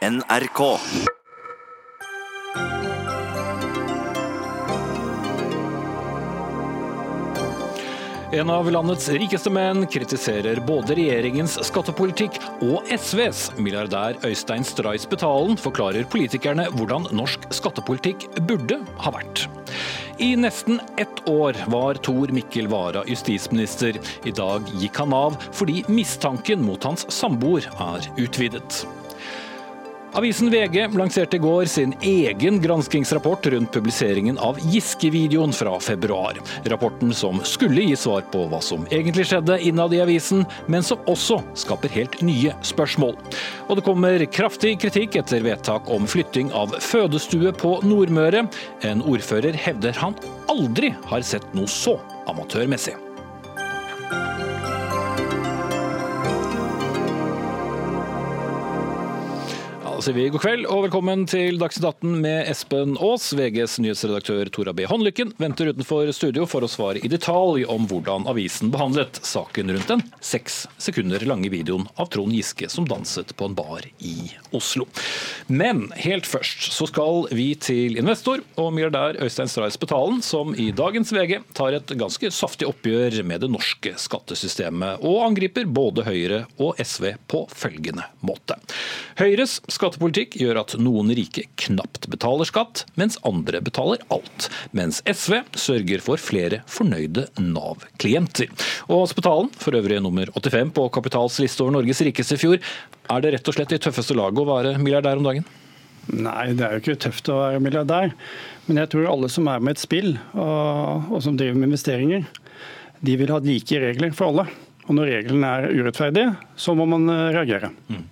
NRK. En av landets rikeste menn kritiserer både regjeringens skattepolitikk og SVs. Milliardær Øystein Stray Spetalen forklarer politikerne hvordan norsk skattepolitikk burde ha vært. I nesten ett år var Tor Mikkel Wara justisminister. I dag gikk han av fordi mistanken mot hans samboer er utvidet. Avisen VG lanserte i går sin egen granskingsrapport rundt publiseringen av Giske-videoen fra februar. Rapporten som skulle gi svar på hva som egentlig skjedde innad i avisen, men som også skaper helt nye spørsmål. Og det kommer kraftig kritikk etter vedtak om flytting av fødestue på Nordmøre. En ordfører hevder han aldri har sett noe så amatørmessig. Sier vi god kveld og velkommen til Dagsnytt 18 med Espen Aas. VGs nyhetsredaktør Tora B. Håndlykken venter utenfor studio for å svare i detalj om hvordan avisen behandlet saken rundt den seks sekunder lange videoen av Trond Giske som danset på en bar i Oslo. Men helt først så skal vi til investor og milliardær Øystein Stray Spetalen, som i dagens VG tar et ganske saftig oppgjør med det norske skattesystemet, og angriper både Høyre og SV på følgende måte. Høyres skattepolitikk gjør at noen rike knapt betaler skatt, mens andre betaler alt. Mens SV sørger for flere fornøyde Nav-klienter. Og Spetalen, for øvrig nummer 85 på Kapitals liste over Norges rikeste i fjor, er det rett og slett det tøffeste laget å være milliardær om dagen? Nei, det er jo ikke tøft å være milliardær. Men jeg tror alle som er med et spill, og, og som driver med investeringer, de vil ha like regler for alle. Og når reglene er urettferdige, så må man eh, reagere. Mm.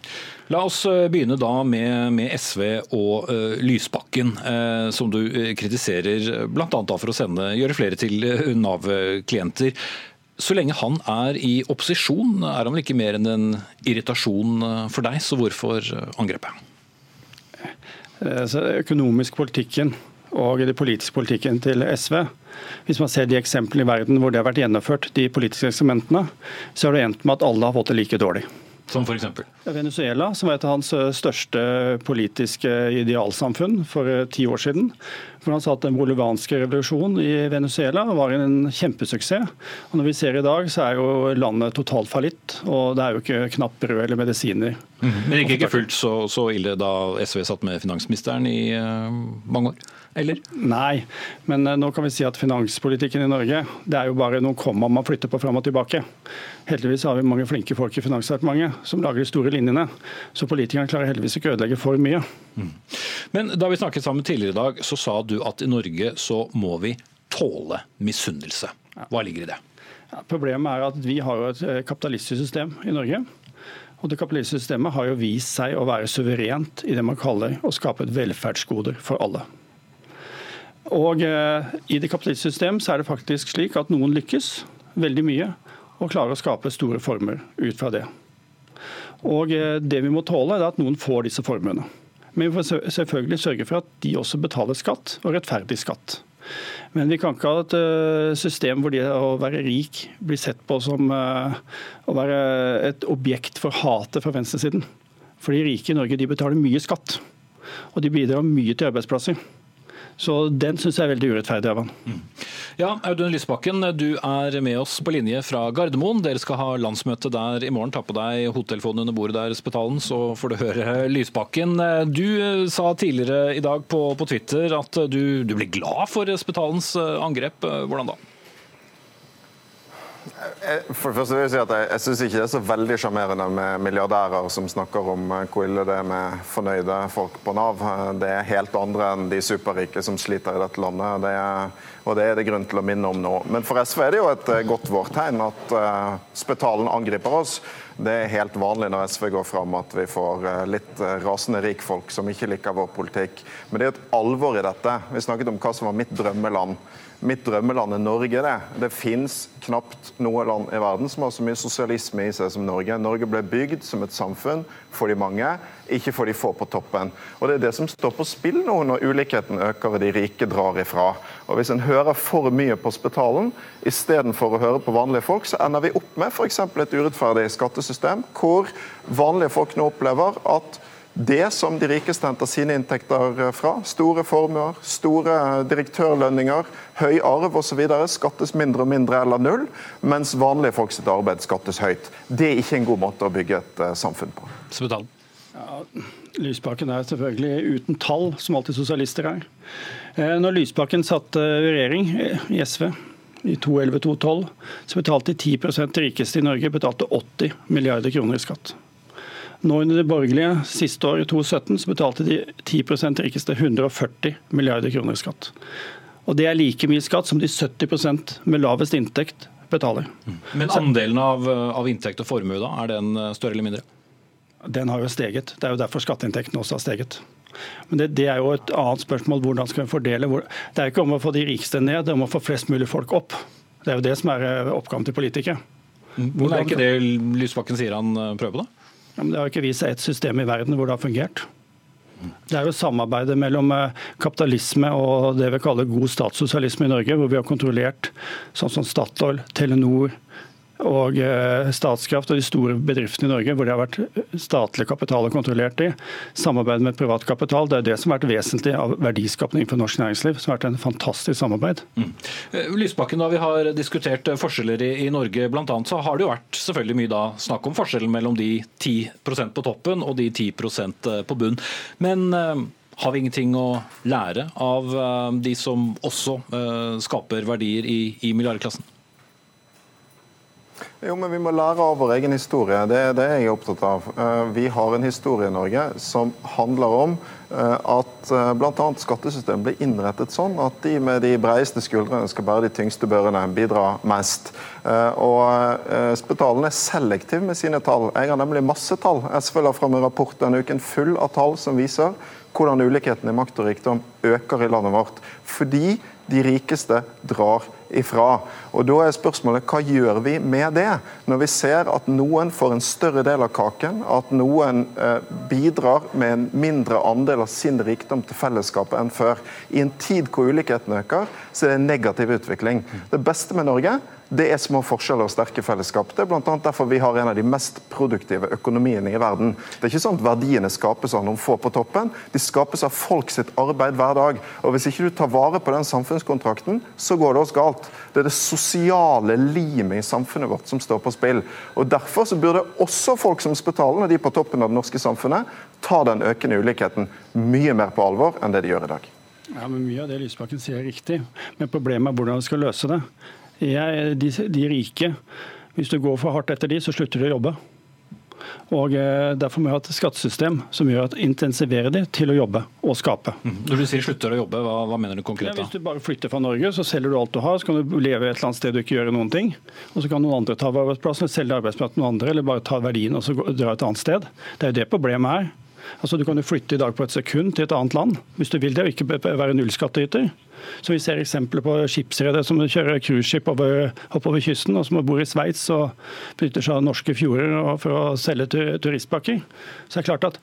La oss eh, begynne da med, med SV og uh, Lysbakken, uh, som du kritiserer bl.a. for å sende, gjøre flere til Nav-klienter. Så lenge han er i opposisjon, er han vel ikke mer enn en irritasjon for deg, så hvorfor angrepet? Økonomisk politikken og den politiske politikken til SV. Hvis man ser de eksemplene i verden hvor det har vært gjennomført, de politiske eksperimentene, så har det endt med at alle har fått det like dårlig. Som f.eks.? Venezuela, som var et av hans eh, største politiske idealsamfunn for eh, ti år siden. For Han sa at den bolivanske revolusjonen i Venezuela var en kjempesuksess. Og Når vi ser i dag, så er jo landet totalt fallitt, og det er jo ikke knapt brød eller medisiner. Mm. Men det gikk ikke fullt så, så, ille da SV satt med finansministeren i uh, mange år? Eller? Nei, men uh, nå kan vi si at finanspolitikken i Norge det er jo bare noen komma man flytter på fram og tilbake. Heldigvis har vi mange flinke folk i Finansdepartementet som lager de store linjene. Så politikerne klarer heldigvis ikke å ødelegge for mye. Mm. Men da vi snakket sammen tidligere i dag, så sa du at i Norge så må vi tåle misunnelse. Hva ligger i det? Ja, problemet er at vi har jo et eh, kapitalistisk system i Norge. Og det kapitalistiske systemet har jo vist seg å være suverent i det man kaller å skape et velferdsgoder for alle. Og eh, I det kapitalistiske system så er det faktisk slik at noen lykkes veldig mye og klarer å skape store former ut fra det. Og eh, Det vi må tåle, er at noen får disse formuene. Men vi får selvfølgelig sørge for at de også betaler skatt, og rettferdig skatt. Men vi kan ikke ha et eh, system hvor det å være rik blir sett på som å være et objekt for hatet fra venstresiden. For de rike i Norge de betaler mye skatt, og de bidrar mye til arbeidsplasser. Så den syns jeg er veldig urettferdig av han. Mm. Ja, Audun Lysbakken, du er med oss på linje fra Gardermoen. Dere skal ha landsmøte der i morgen. Ta på deg hodetelefonen under bordet der, Spetalen, så får du høre Lysbakken. Du sa tidligere i dag på, på Twitter at du, du ble glad for Spetalens angrep. Hvordan da? For det første vil Jeg si at jeg, jeg syns ikke det er så veldig sjarmerende med milliardærer som snakker om eh, hvor ille det er med fornøyde folk på Nav. Det er helt andre enn de superrike som sliter i dette landet. Det er, og det er det grunn til å minne om nå. Men for SV er det jo et eh, godt vårtegn at uh, Spetalen angriper oss. Det er helt vanlig når SV går fram at vi får litt rasende rikfolk som ikke liker vår politikk. Men det er et alvor i dette. Vi snakket om hva som var mitt drømmeland. Mitt drømmeland er Norge. Det Det fins knapt noe land i verden som har så mye sosialisme i seg som Norge. Norge ble bygd som et samfunn for de mange, ikke for de få på toppen. Og Det er det som står på spill nå når ulikheten øker og de rike drar ifra. Og Hvis en hører for mye på spitalen istedenfor å høre på vanlige folk, så ender vi opp med f.eks. et urettferdig skattesystem hvor vanlige folk nå opplever at Det som de rikeste henter sine inntekter fra, store formuer, store direktørlønninger, høy arv osv., skattes mindre og mindre eller null, mens vanlige folk sitt arbeid skattes høyt. Det er ikke en god måte å bygge et eh, samfunn på. Ja, Lysbakken er selvfølgelig uten tall, som alltid sosialister er. Eh, når Lysbakken satt regjering i SV i 2011-2012, så betalte de 10% rikeste i Norge betalte 80 milliarder kroner i skatt. Nå under det borgerlige siste år, 2017, så betalte de 10% rikeste 140 milliarder kroner i skatt. Og Det er like mye skatt som de 70% med lavest inntekt betaler. Men andelen av, av inntekt og formue, da, er den større eller mindre? Den har jo steget. Det er jo derfor skatteinntektene også har steget. Men det, det, er jo et annet spørsmål. Hvordan skal vi fordele? Det er ikke om å få de rikeste ned, det er om å få flest mulig folk opp. Det er jo det som er eh, oppgaven til politikere. Men er ikke det Lysbakken sier han eh, prøver på, da? Ja, men det har ikke vist seg et system i verden hvor det har fungert. Det er jo samarbeidet mellom eh, kapitalisme og det vi kaller god statssosialisme i Norge, hvor vi har kontrollert sånn som Statoil, Telenor, og eh, Statskraft og de store bedriftene i Norge, hvor det har vært statlig kapital og kontrollert i. Samarbeid med privat kapital, det er det som har vært vesentlig av verdiskapning for norsk næringsliv. Som har vært en fantastisk samarbeid. Mm. Eh, Lysbakken, da vi har diskutert eh, forskjeller i, i Norge, annet, så har det jo vært selvfølgelig mye da snakk om forskjellen mellom de 10% på toppen og de 10% på bunn. Men har vi ingenting å lære av de som også skaper verdier i, i milliardklassen? Jo, men Vi må lære av vår egen historie. Det er det jeg er opptatt av. Eh, vi har en historie i Norge som handler om eh, at eh, bl.a. skattesystemet ble innrettet sånn at de med de breieste skuldrene skal bære de tyngste børene, bidra mest. Og Spetalen er selektiv med sine tall. Jeg har nemlig masse tall. SV la fram en rapport denne uken full av tall som viser hvordan ulikheten i makt og rikdom øker i landet vårt. Fordi de rikeste drar ifra. Og Da er spørsmålet hva gjør vi med det, når vi ser at noen får en større del av kaken, at noen eh, bidrar med en mindre andel av sin rikdom til fellesskapet enn før. I en tid hvor ulikheten øker, så er det en negativ utvikling. Det beste med Norge det er små forskjeller og sterke fellesskap. Det er blant annet derfor vi har en av de mest produktive økonomiene i verden. Det er ikke sånn at verdiene skapes av noen få på toppen, de skapes av folk sitt arbeid hver dag. Og Hvis ikke du tar vare på den samfunnskontrakten, så går det oss galt. Det er det sosiale limet i samfunnet vårt som står på spill. Og Derfor så burde også folk som Spetalen og de på toppen av det norske samfunnet ta den økende ulikheten mye mer på alvor enn det de gjør i dag. Ja, men Mye av det Lysbakken sier er riktig, men problemet er hvordan vi skal løse det. Jeg, de, de, rike, hvis du går for hardt etter de, så slutter de å jobbe. Og eh, Derfor må vi ha et skattesystem som gjør at intensiverer de til å jobbe og skape. Mm. Når du sier slutter å jobbe, hva, hva mener du konkret da? Ja, hvis du bare flytter fra Norge, så selger du alt du har. Så kan du leve et eller annet sted du ikke gjør noen ting. Og så kan noen andre ta arbeidsplassen, selge arbeidsplassen til noen andre, eller bare ta verdien og så dra et annet sted. Det er jo det problemet er. Altså, du kan jo flytte i dag på et sekund til et annet land, hvis du vil det, og ikke være nullskattyter. Så Vi ser eksempler på skipsredere som kjører cruiseskip oppover kysten, og som bor i Sveits og benytter seg av norske fjorder for å selge turistpakker. Så det er klart at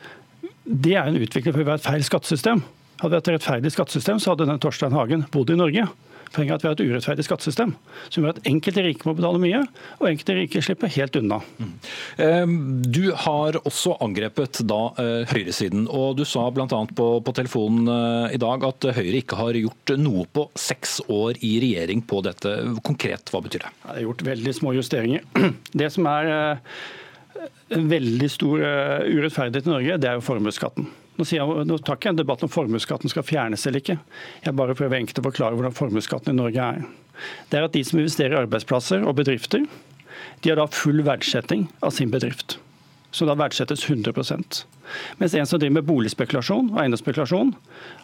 det er en utvikling for å være et feil skattesystem. Hadde vi hatt et rettferdig skattesystem, så hadde den Torstein Hagen bodd i Norge. Poenget er at vi har et urettferdig skattesystem som gjør at enkelte rike må betale mye, og enkelte rike slipper helt unna. Mm. Du har også angrepet da eh, høyresiden, og du sa bl.a. På, på telefonen eh, i dag at Høyre ikke har gjort noe på seks år i regjering på dette. Konkret, hva betyr det? Det er gjort veldig små justeringer. Det som er eh, en veldig stor urettferdighet i Norge, det er jo formuesskatten. Nå, jeg, nå tar ikke jeg en debatt om formuesskatten skal fjernes eller ikke. Jeg bare prøver enkelt å forklare hvordan formuesskatten i Norge er. Det er at de som investerer i arbeidsplasser og bedrifter, de har da full verdsetting av sin bedrift. Så da verdsettes 100% Mens en som driver med boligspekulasjon og eiendomsspekulasjon,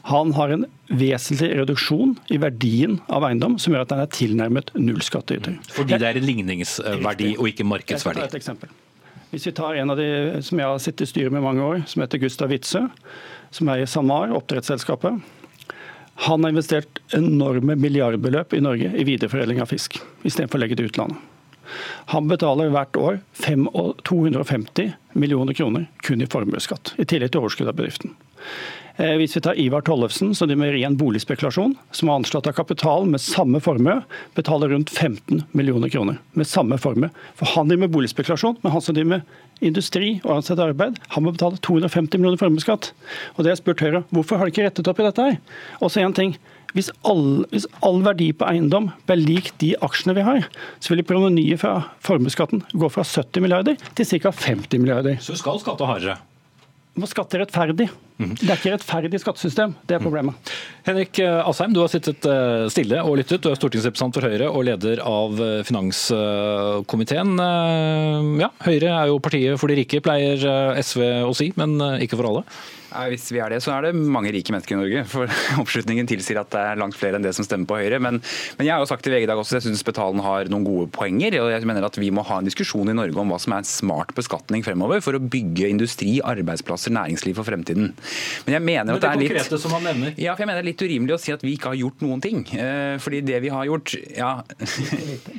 han har en vesentlig reduksjon i verdien av eiendom som gjør at han er tilnærmet null skattyter. Fordi det er en ligningsverdi og ikke markedsverdi? Jeg skal ta et eksempel. Hvis vi tar en av de som jeg har sittet i styret med mange år, som heter Gustav Witzøe, som er i SalMar, oppdrettsselskapet. Han har investert enorme milliardbeløp i Norge i videreforedling av fisk, istedenfor å legge det i utlandet. Han betaler hvert år 250 millioner kroner kun i formuesskatt, i tillegg til overskudd av bedriften. Eh, hvis vi tar Ivar Tollefsen, som driver med ren boligspekulasjon, som har anslått av kapital med samme formue, betaler rundt 15 millioner kroner. Med samme formue. For han driver med boligspekulasjon, men han som driver med industri og ansatt arbeid, han må betale 250 millioner formuesskatt. Og det har jeg spurt Høyre, hvorfor har de ikke rettet opp i dette her? Og så en ting, hvis all, hvis all, verdi på eiendom ble lik de aksjene vi har, så ville provenyet fra formuesskatten gå fra 70 milliarder til ca. 50 milliarder. Så skal skatte hardere? Må skatte rettferdig. Det er ikke rettferdig skattesystem, det er problemet. Henrik Asheim, du har sittet eh, stille og lyttet. Du er stortingsrepresentant for Høyre og leder av eh, finanskomiteen. Eh, ja, Høyre er jo partiet for de rike, pleier SV å si, men ikke for alle? Hvis vi er det, så er det mange rike mennesker i Norge. For oppslutningen tilsier at det er langt flere enn det som stemmer på Høyre. Men, men jeg har jo sagt til VG i dag også at jeg syns Betalen har noen gode poenger. og jeg mener at Vi må ha en diskusjon i Norge om hva som er en smart beskatning fremover for å bygge industri, arbeidsplasser, næringsliv for fremtiden. Men jeg mener at det, er litt, som han nevner. Ja, for jeg mener det er litt urimelig å si at vi ikke har gjort noen ting. Eh, fordi det vi har gjort ja.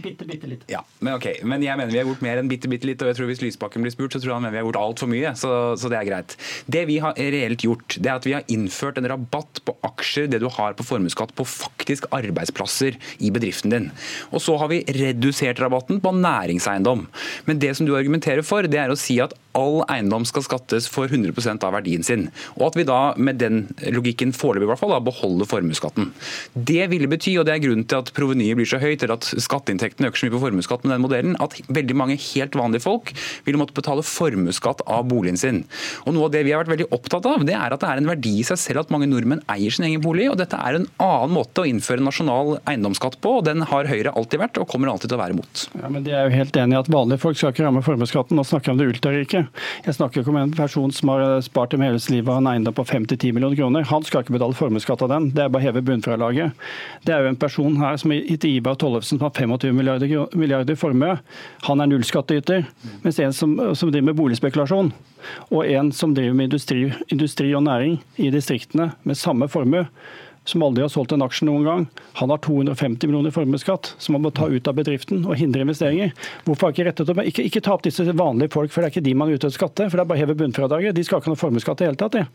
Bitte, bitte litt. Ja, men ok. Men jeg mener vi har gjort mer enn bitte, bitte litt. Og jeg tror hvis Lysbakken blir spurt, så tror jeg han mener vi har gjort altfor mye. Så, så, det er greit. Det vi har reelt gjort, det er at vi har innført en rabatt på aksjer, det du har på formuesskatt, på faktisk arbeidsplasser i bedriften din. Og så har vi redusert rabatten på næringseiendom. Men det som du argumenterer for, det er å si at all eiendom skal skattes for 100% av verdien sin. Og at vi da med den logikken foreløpig i hvert fall beholder formuesskatten. Det ville bety, og det er grunnen til at provenyet blir så høyt, eller at skatteinntektene øker så mye på formuesskatt med den modellen, at veldig mange helt vanlige folk ville måtte betale formuesskatt av boligen sin. Og Noe av det vi har vært veldig opptatt av, det er at det er en verdi i seg selv at mange nordmenn eier sin egen bolig. og Dette er en annen måte å innføre nasjonal eiendomsskatt på, og den har Høyre alltid vært og kommer alltid til å være imot. Ja, men De er jo helt enig i at vanlige folk skal ikke ramme formuesskatten. Nå snakker jeg om det ultrarike. Jeg snakker ikke om en person som har spart dem hele livet og har en eiendom på 5-10 millioner kroner. Han skal ikke betale formuesskatt av den, det er bare å heve bunnfradraget. Det er jo en person her som heter Ibar Tollefsen som har 25 milliarder, milliarder formue. Han er nullskattyter. Mens en som, som driver med boligspekulasjon, og en som driver med industri, industri og næring i distriktene med samme formue, som aldri har solgt en aksje noen gang. Han har 250 millioner i formuesskatt som han må ta ut av bedriften og hindre investeringer. Hvorfor har ikke rettet opp? Ikke, ikke ta opp disse vanlige folk, for det er ikke de man er ute etter skatte. For det er bare å heve bunnfradraget. De skal ikke ha noe formuesskatt i hele tatt. Det.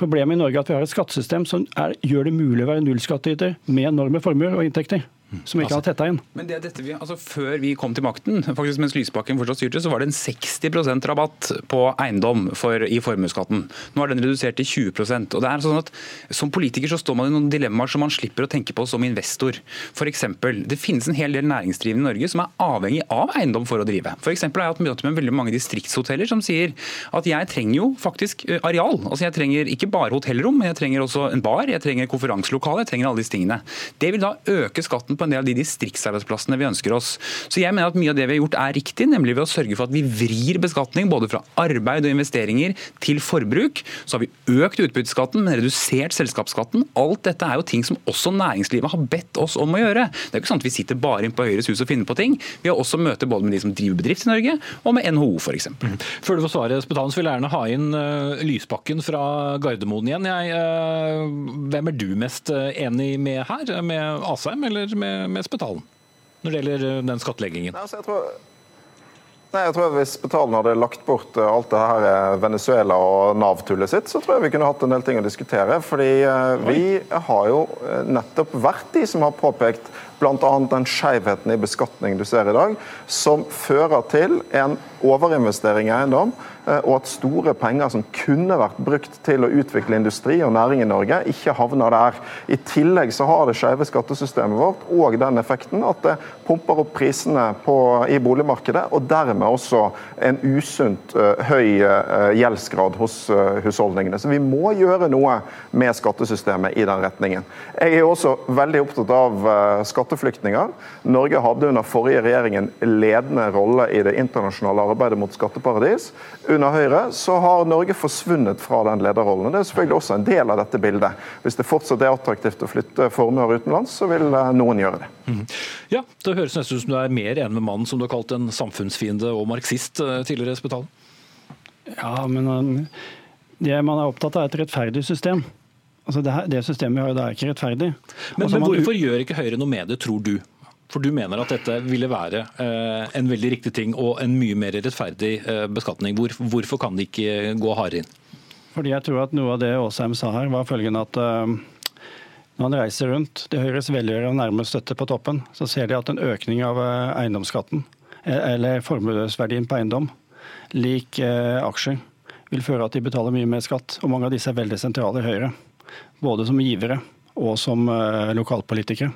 Problemet i Norge er at vi har et skattesystem som er, gjør det mulig å være nullskattyter med enorme formuer og inntekter som ikke har tetta inn. Men det, dette vi, altså Før vi kom til makten, faktisk mens Lysbakken fortsatt styrte, så var det en 60% rabatt på eiendom for, i formuesskatten. Nå er den redusert til 20% og det er sånn at Som politiker så står man i noen dilemmaer som man slipper å tenke på som investor. For eksempel, Det finnes en hel del næringsdrivende i Norge som er avhengig av eiendom for å drive. For eksempel har jeg hatt møte med veldig mange distriktshoteller som sier at jeg trenger jo faktisk areal. Altså Jeg trenger ikke bare hotellrom, men jeg trenger også en bar, jeg trenger konferanselokale, jeg trenger alle disse tingene. Det vil da øke skatten på en del av de distriktsarbeidsplassene vi ønsker oss. Så jeg mener at Mye av det vi har gjort er riktig, nemlig ved å sørge for at vi vrir beskatning både fra arbeid og investeringer til forbruk. Så har vi økt utbytteskatten, men redusert selskapsskatten. Alt dette er jo ting som også næringslivet har bedt oss om å gjøre. Det er ikke sånn at vi sitter bare inne på Høyres hus og finner på ting. Vi har også møter både med de som driver bedrift i Norge, og med NHO f.eks. Mm. Før du får svaret, Spetalen, så vil jeg gjerne ha inn uh, Lysbakken fra Gardermoen igjen. Jeg, uh, hvem er du mest uh, enig med her? Med Asheim eller med, med Spetalen? Når det gjelder uh, den skattleggingen? Nei, altså jeg tror Nei, jeg tror Hvis Spetalen hadde lagt bort alt det her Venezuela og Nav-tullet sitt, så tror jeg vi kunne hatt en del ting å diskutere. fordi Vi har jo nettopp vært de som har påpekt bl.a. den skjevheten i beskatning du ser i dag, som fører til en overinvestering i eiendom, eh, og at store penger som kunne vært brukt til å utvikle industri og næring i Norge, ikke havner der. I tillegg så har det skjeve skattesystemet vårt og den effekten at det pumper opp prisene i boligmarkedet, og dermed også en usunt uh, høy uh, gjeldsgrad hos husholdningene. Så vi må gjøre noe med skattesystemet i den retningen. Jeg er også veldig opptatt av skatteflyktninger. Norge hadde under forrige regjering en ledende rolle i det internasjonale arbeidet mot skatteparadis. Under Høyre så har Norge forsvunnet fra den lederrollen. og Det er selvfølgelig også en del av dette bildet. Hvis det fortsatt er attraktivt å flytte formuer utenlands, så vil eh, noen gjøre det. Mm. Ja, Det høres nesten ut som du er mer enig med mannen som du har kalt en samfunnsfiende og marxist tidligere tidligere, Spetalen? Ja, men eh, det man er opptatt av, er et rettferdig system. Altså det, det, systemet vi har, det er ikke rettferdig. Men, men hvorfor gjør ikke Høyre noe med det, tror du? For du mener at dette ville være eh, en veldig riktig ting og en mye mer rettferdig eh, beskatning. Hvor, hvorfor kan de ikke gå hardere inn? Fordi jeg tror at Noe av det Aasheim sa her, var følgende at uh, når han reiser rundt, de Høyres velgere og nærmest støtte på toppen, så ser de at en økning av eiendomsskatten, eller formuesverdien på eiendom, lik eh, aksjer, vil føre at de betaler mye mer skatt. Og mange av disse er veldig sentrale i Høyre. Både som givere og som lokalpolitikere.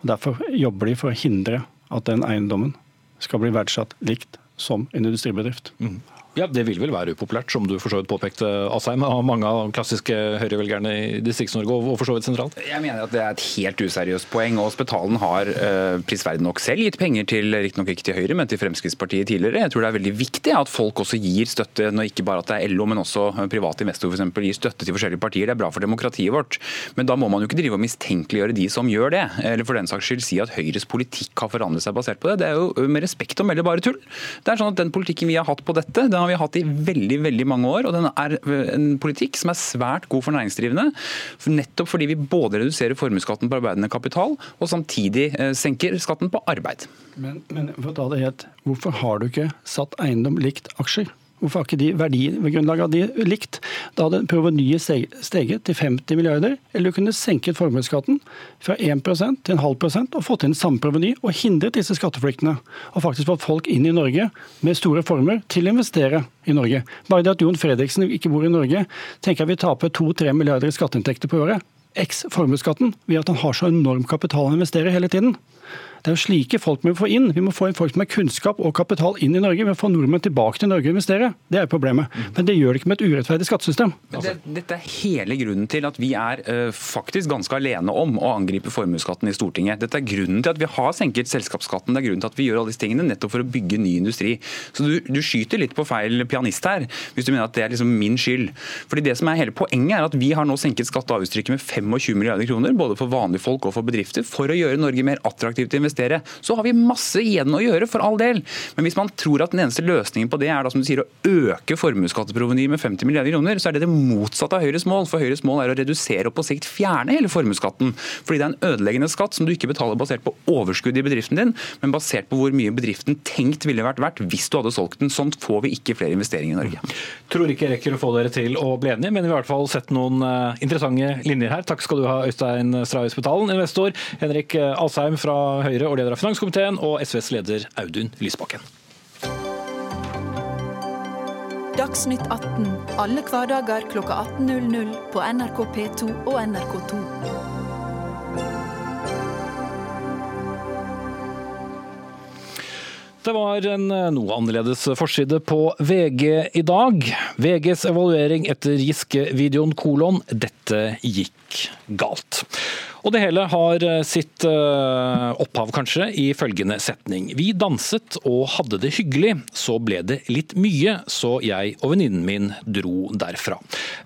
Og Derfor jobber de for å hindre at den eiendommen skal bli verdsatt likt som en industribedrift. Mm. Ja, Det vil vel være upopulært, som du for så vidt påpekte, Asheim. Av mange av klassiske høyrevelgerne i Distrikts-Norge og for så vidt sentralt? Jeg mener at det er et helt useriøst poeng. og Spetalen har uh, prisverdig nok selv gitt penger til riktignok ikke til Høyre, men til Fremskrittspartiet tidligere. Jeg tror det er veldig viktig at folk også gir støtte, når ikke bare at det er LO, men også private investorer f.eks. gir støtte til forskjellige partier. Det er bra for demokratiet vårt. Men da må man jo ikke drive og mistenkeliggjøre de som gjør det. Eller for den saks skyld si at Høyres politikk har forandret seg basert på det. Det er jo med respekt å melde bare tull. Det er sånn at Den politikken vi har hatt på dette, den har vi hatt i veldig veldig mange år. og Den er en politikk som er svært god for næringsdrivende. Nettopp fordi vi både reduserer formuesskatten på arbeidende kapital, og samtidig eh, senker skatten på arbeid. Men, men for å ta det helt, hvorfor har du ikke satt eiendom likt aksjer? Hvorfor har ikke de verdigrunnlaget de likt? Da hadde provenyet steget til 50 milliarder, eller du kunne senket formuesskatten fra 1% til en halv prosent og fått inn samme proveny og hindret disse skatteflyktene. Og faktisk fått folk inn i Norge med store former til å investere i Norge. Bare det at Jon Fredriksen ikke bor i Norge, tenker jeg vi taper 2-3 milliarder i skatteinntekter på året. Eks formuesskatten ved at han har så enorm kapital å investere hele tiden. Det er jo slike folk vi må få inn. Vi må få inn folk med kunnskap og kapital inn i Norge. Vi må få nordmenn tilbake til Norge og investere. Det er problemet. Mm. Men det gjør det ikke med et urettferdig skattesystem. Det, dette er hele grunnen til at vi er uh, faktisk ganske alene om å angripe formuesskatten i Stortinget. Dette er grunnen til at vi har senket selskapsskatten. Det er grunnen til at vi gjør alle disse tingene nettopp for å bygge ny industri. Så du, du skyter litt på feil pianist her, hvis du mener at det er liksom min skyld. Fordi det som er hele Poenget er at vi har nå senket skatte- og avgiftstrykket med 25 milliarder kroner, både for vanlige folk og for bedrifter, for å gjøre Norge mer attraktivt til å investere investere. Så har vi masse igjen å gjøre, for all del. Men hvis man tror at den eneste løsningen på det er da, som du sier, å øke formuesskatteprovenyet med 50 milliarder kroner, så er det det motsatte av Høyres mål. For Høyres mål er å redusere og på sikt fjerne hele formuesskatten. Fordi det er en ødeleggende skatt som du ikke betaler basert på overskudd i bedriften din, men basert på hvor mye bedriften tenkt ville vært verdt hvis du hadde solgt den. Sånn får vi ikke flere investeringer i Norge. Tror ikke jeg rekker å få dere til å bli enige, men vi har i hvert fall sett noen eh, interessante linjer her. Takk skal du ha, Øystein Stravis Betalen, investor. Henrik eh, Alsheim fra Høyre Høyre og leder av finanskomiteen, og SVs leder Audun Lysbakken. Dagsnytt 18 alle hverdager kl 18.00 på NRK P2 og NRK2. Det var en eh, noe annerledes forside på VG i dag. VGs evaluering etter Giske-videoen kolon 'Dette gikk galt'. Og det hele har eh, sitt eh, opphav, kanskje, i følgende setning. Vi danset og hadde det hyggelig, så ble det litt mye, så jeg og venninnen min dro derfra.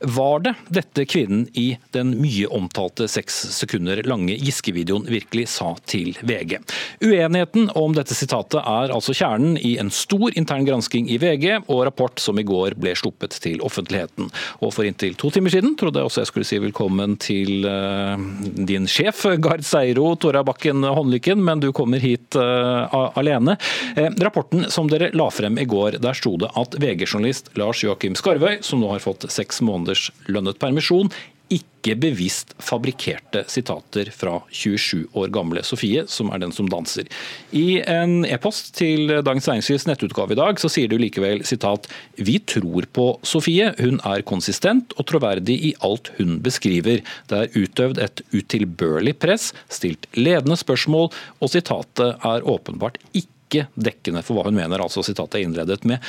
Var det dette kvinnen i den mye omtalte seks sekunder lange Giske-videoen virkelig sa til VG? Uenigheten om dette sitatet er altså kjernen i en stor intern gransking i VG, og rapport som i går ble sluppet til offentligheten. Og for inntil to timer siden trodde jeg også jeg skulle si velkommen til uh, din sjef, Gard Seiro, Tora Bakken Håndlykken, men du kommer hit uh, alene. Eh, rapporten som dere la frem i går, der sto det at VG-journalist Lars Joakim Skarvøy, som nå har fått seks måneders lønnet permisjon, ikke bevisst fabrikkerte sitater fra 27 år gamle Sofie, som er den som danser. I en e-post til Dagens Næringslivs nettutgave i dag, så sier du likevel sitat Vi tror på Sofie, hun er konsistent og troverdig i alt hun beskriver. Det er utøvd et utilbørlig press, stilt ledende spørsmål, og sitatet er åpenbart ikke dekkende for hva hun mener, altså sitatet er innledet med.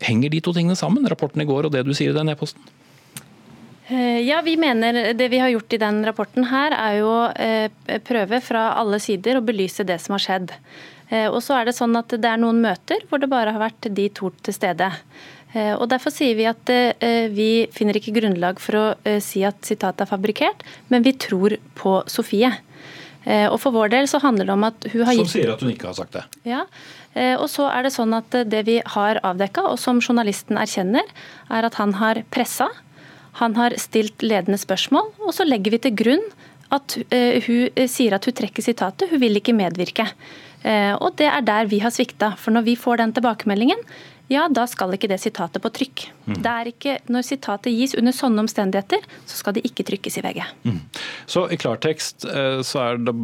Henger de to tingene sammen, rapporten i går og det du sier i den e-posten? Eh, ja, vi mener Det vi har gjort i den rapporten her, er jo eh, prøve fra alle sider å belyse det som har skjedd. Eh, og så er det sånn at det er noen møter hvor det bare har vært de to til stede. Og Derfor sier vi at vi finner ikke grunnlag for å si at sitatet er fabrikkert, men vi tror på Sofie. Og For vår del så handler det om at hun har gitt Som sier at hun ikke har sagt det. Ja, og så er Det sånn at det vi har avdekka, og som journalisten erkjenner, er at han har pressa han har stilt ledende spørsmål, og så legger vi til grunn at uh, hun uh, sier at hun trekker sitatet, hun vil ikke medvirke. Uh, og det er der vi har svikta. For når vi får den tilbakemeldingen, ja, da skal ikke det sitatet på trykk. Mm. Det er ikke, Når sitatet gis under sånne omstendigheter, så skal det ikke trykkes i VG. Mm. Så i klartekst, eh, så er det,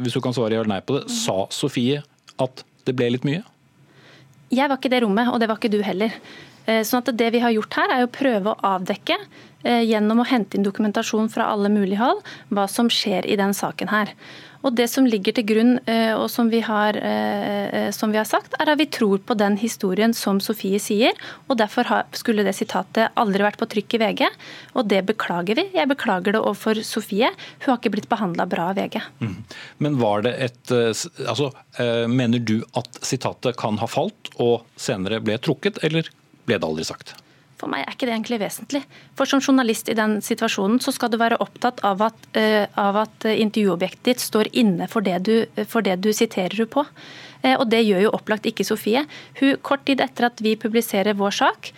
hvis du kan svare ja eller nei på det, sa Sofie at det ble litt mye? Jeg var ikke i det rommet, og det var ikke du heller. Eh, sånn at Det vi har gjort her, er å prøve å avdekke eh, gjennom å hente inn dokumentasjon fra alle mulige hold, hva som skjer i den saken her. Og Det som ligger til grunn, eh, og som vi, har, eh, eh, som vi har sagt, er at vi tror på den historien som Sofie sier. og Derfor skulle det sitatet aldri vært på trykk i VG. Og det beklager vi. Jeg beklager det overfor Sofie. Hun har ikke blitt behandla bra av VG. Mm. Men var det et altså, Mener du at sitatet kan ha falt og senere ble trukket, eller ble det aldri sagt? For meg er ikke det egentlig vesentlig. For Som journalist i den situasjonen så skal du være opptatt av at, uh, av at intervjuobjektet ditt står inne for det, du, for det du siterer på. Uh, og Det gjør jo opplagt ikke Sofie. Hun, kort tid etter at vi publiserer vår sak,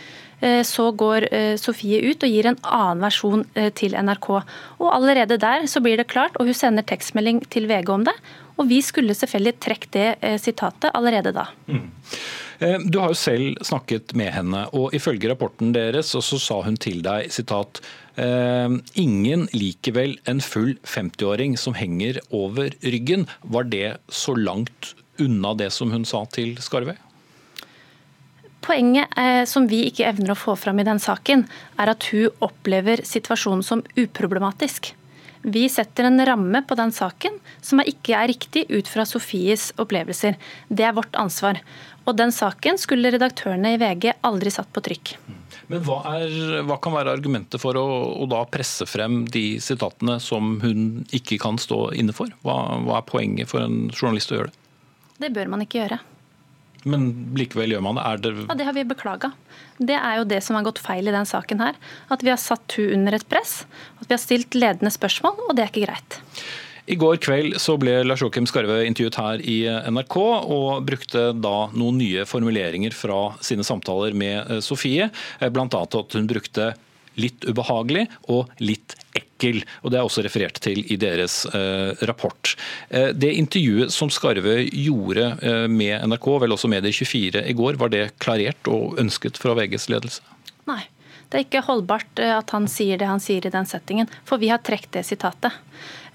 så går Sofie ut og gir en annen versjon til NRK. Og Allerede der så blir det klart, og hun sender tekstmelding til VG om det. Og vi skulle selvfølgelig trukket det sitatet allerede da. Mm. Eh, du har jo selv snakket med henne, og ifølge rapporten deres så sa hun til deg sitat eh, Ingen liker vel en full 50-åring som henger over ryggen. Var det så langt unna det som hun sa til Skarvøy? Poenget eh, som vi ikke evner å få fram i den saken, er at hun opplever situasjonen som uproblematisk. Vi setter en ramme på den saken som ikke er riktig ut fra Sofies opplevelser. Det er vårt ansvar. Og den saken skulle redaktørene i VG aldri satt på trykk. Men hva, er, hva kan være argumentet for å, å, da presse frem de sitatene som hun ikke kan stå inne for? Hva, hva er poenget for en journalist å gjøre det? Det bør man ikke gjøre. Men likevel gjør man det? Er det Ja, Det har vi beklaga. Det er jo det som har gått feil i den saken her. At vi har satt hun under et press. At vi har stilt ledende spørsmål, og det er ikke greit. I går kveld så ble Lars Joakim Skarve intervjuet her i NRK, og brukte da noen nye formuleringer fra sine samtaler med eh, Sofie. Eh, Bl.a. at hun brukte litt ubehagelig og litt ekkel. og Det er også referert til i deres eh, rapport. Eh, det intervjuet som Skarve gjorde eh, med NRK, vel også Medier 24 i går, var det klarert og ønsket fra VGs ledelse? Nei. Det er ikke holdbart at han sier det han sier i den settingen, for vi har trukket det sitatet.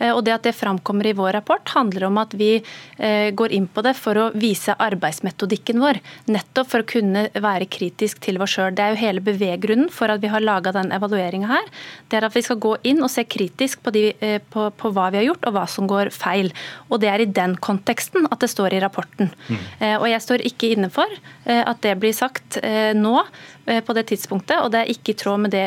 Eh, og Det at det framkommer i vår rapport, handler om at vi eh, går inn på det for å vise arbeidsmetodikken vår. Nettopp for å kunne være kritisk til oss sjøl. Det er jo hele beveggrunnen for at vi har laga den evalueringa her. Det er at vi skal gå inn og se kritisk på, de, eh, på, på, hva vi har gjort og hva som går feil. Og det er i den konteksten at det står i rapporten. Mm. Og jeg står ikke inne for at det blir sagt nå på det tidspunktet, og det er ikke i tråd med det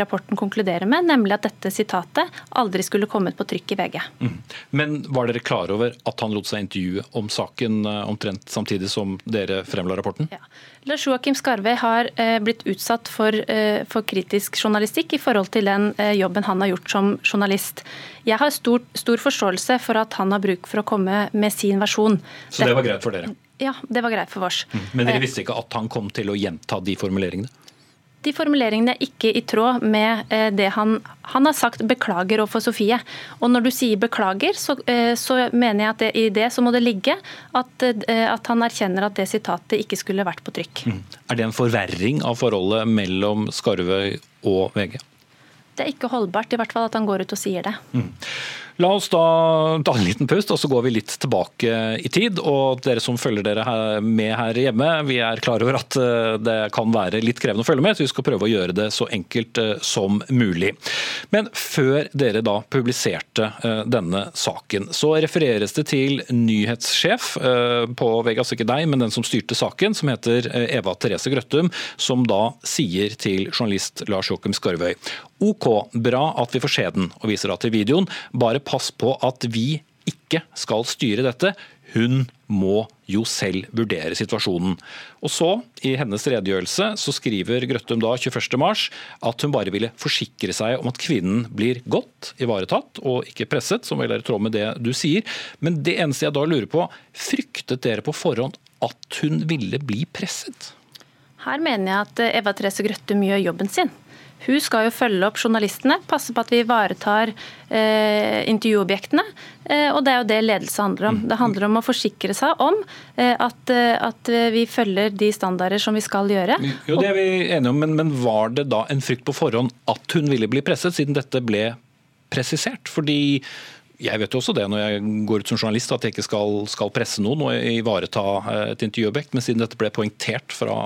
rapporten konkluderer med, nemlig at dette sitatet aldri skulle kommet på trykk i VG. Mm. Men var dere klar over at han lot seg intervjue om saken eh, omtrent samtidig som dere fremla rapporten? Ja. Lars Joakim Skarve har eh, blitt utsatt for, eh, for, kritisk journalistikk i forhold til den jobben han har gjort som journalist. Jeg har stor, stor forståelse for at han har bruk for å komme med sin versjon. Så det var greit for dere? Ja, det var greit for oss. Mm. Men dere visste ikke at han kom til å gjenta de formuleringene? De formuleringene er ikke i tråd med eh, det han, han har sagt 'beklager' overfor Sofie. Og når du sier 'beklager', så, eh, så mener jeg at det, i det så må det ligge at, eh, at, han erkjenner at det sitatet ikke skulle vært på trykk. Mm. Er det en forverring av forholdet mellom Skarvøy og VG? Det er ikke holdbart, i hvert fall at han går ut og sier det. Mm. La oss da ta en liten pust, og så går vi litt tilbake i tid. Og dere som følger dere med her hjemme, vi er klar over at eh, det kan være litt krevende å følge med, så vi skal prøve å gjøre det så enkelt eh, som mulig. Men før dere da publiserte eh, denne saken, så refereres det til nyhetssjef på altså ikke deg, men den som styrte saken, som heter Eva Therese Grøttum, som da sier til journalist Lars Joakim Skarvøy OK, bra at vi får se den, og viser da til videoen. Bare pass på at vi ikke skal styre dette. Hun må jo selv vurdere situasjonen. Og så, I hennes redegjørelse så skriver Grøttum da 21.3 at hun bare ville forsikre seg om at kvinnen blir godt ivaretatt og ikke presset, som vel er i tråd med det du sier. Men det eneste jeg da lurer på, fryktet dere på forhånd at hun ville bli presset? Her mener jeg at Eva Therese Grøttum gjør jobben sin. Hun skal jo følge opp journalistene, passe på at vi ivaretar eh, intervjuobjektene. Eh, og det er jo det ledelse handler om. Det handler om å forsikre seg om eh, at, eh, at, vi følger de standarder som vi skal gjøre. Jo, det er vi enige om, men, men var det da en frykt på forhånd at hun ville bli presset, siden dette ble presisert? Fordi jeg vet jo også det når jeg går ut som journalist, at jeg ikke skal, skal presse noen og ivareta eh, et intervjuobjekt. Men siden dette ble poengtert fra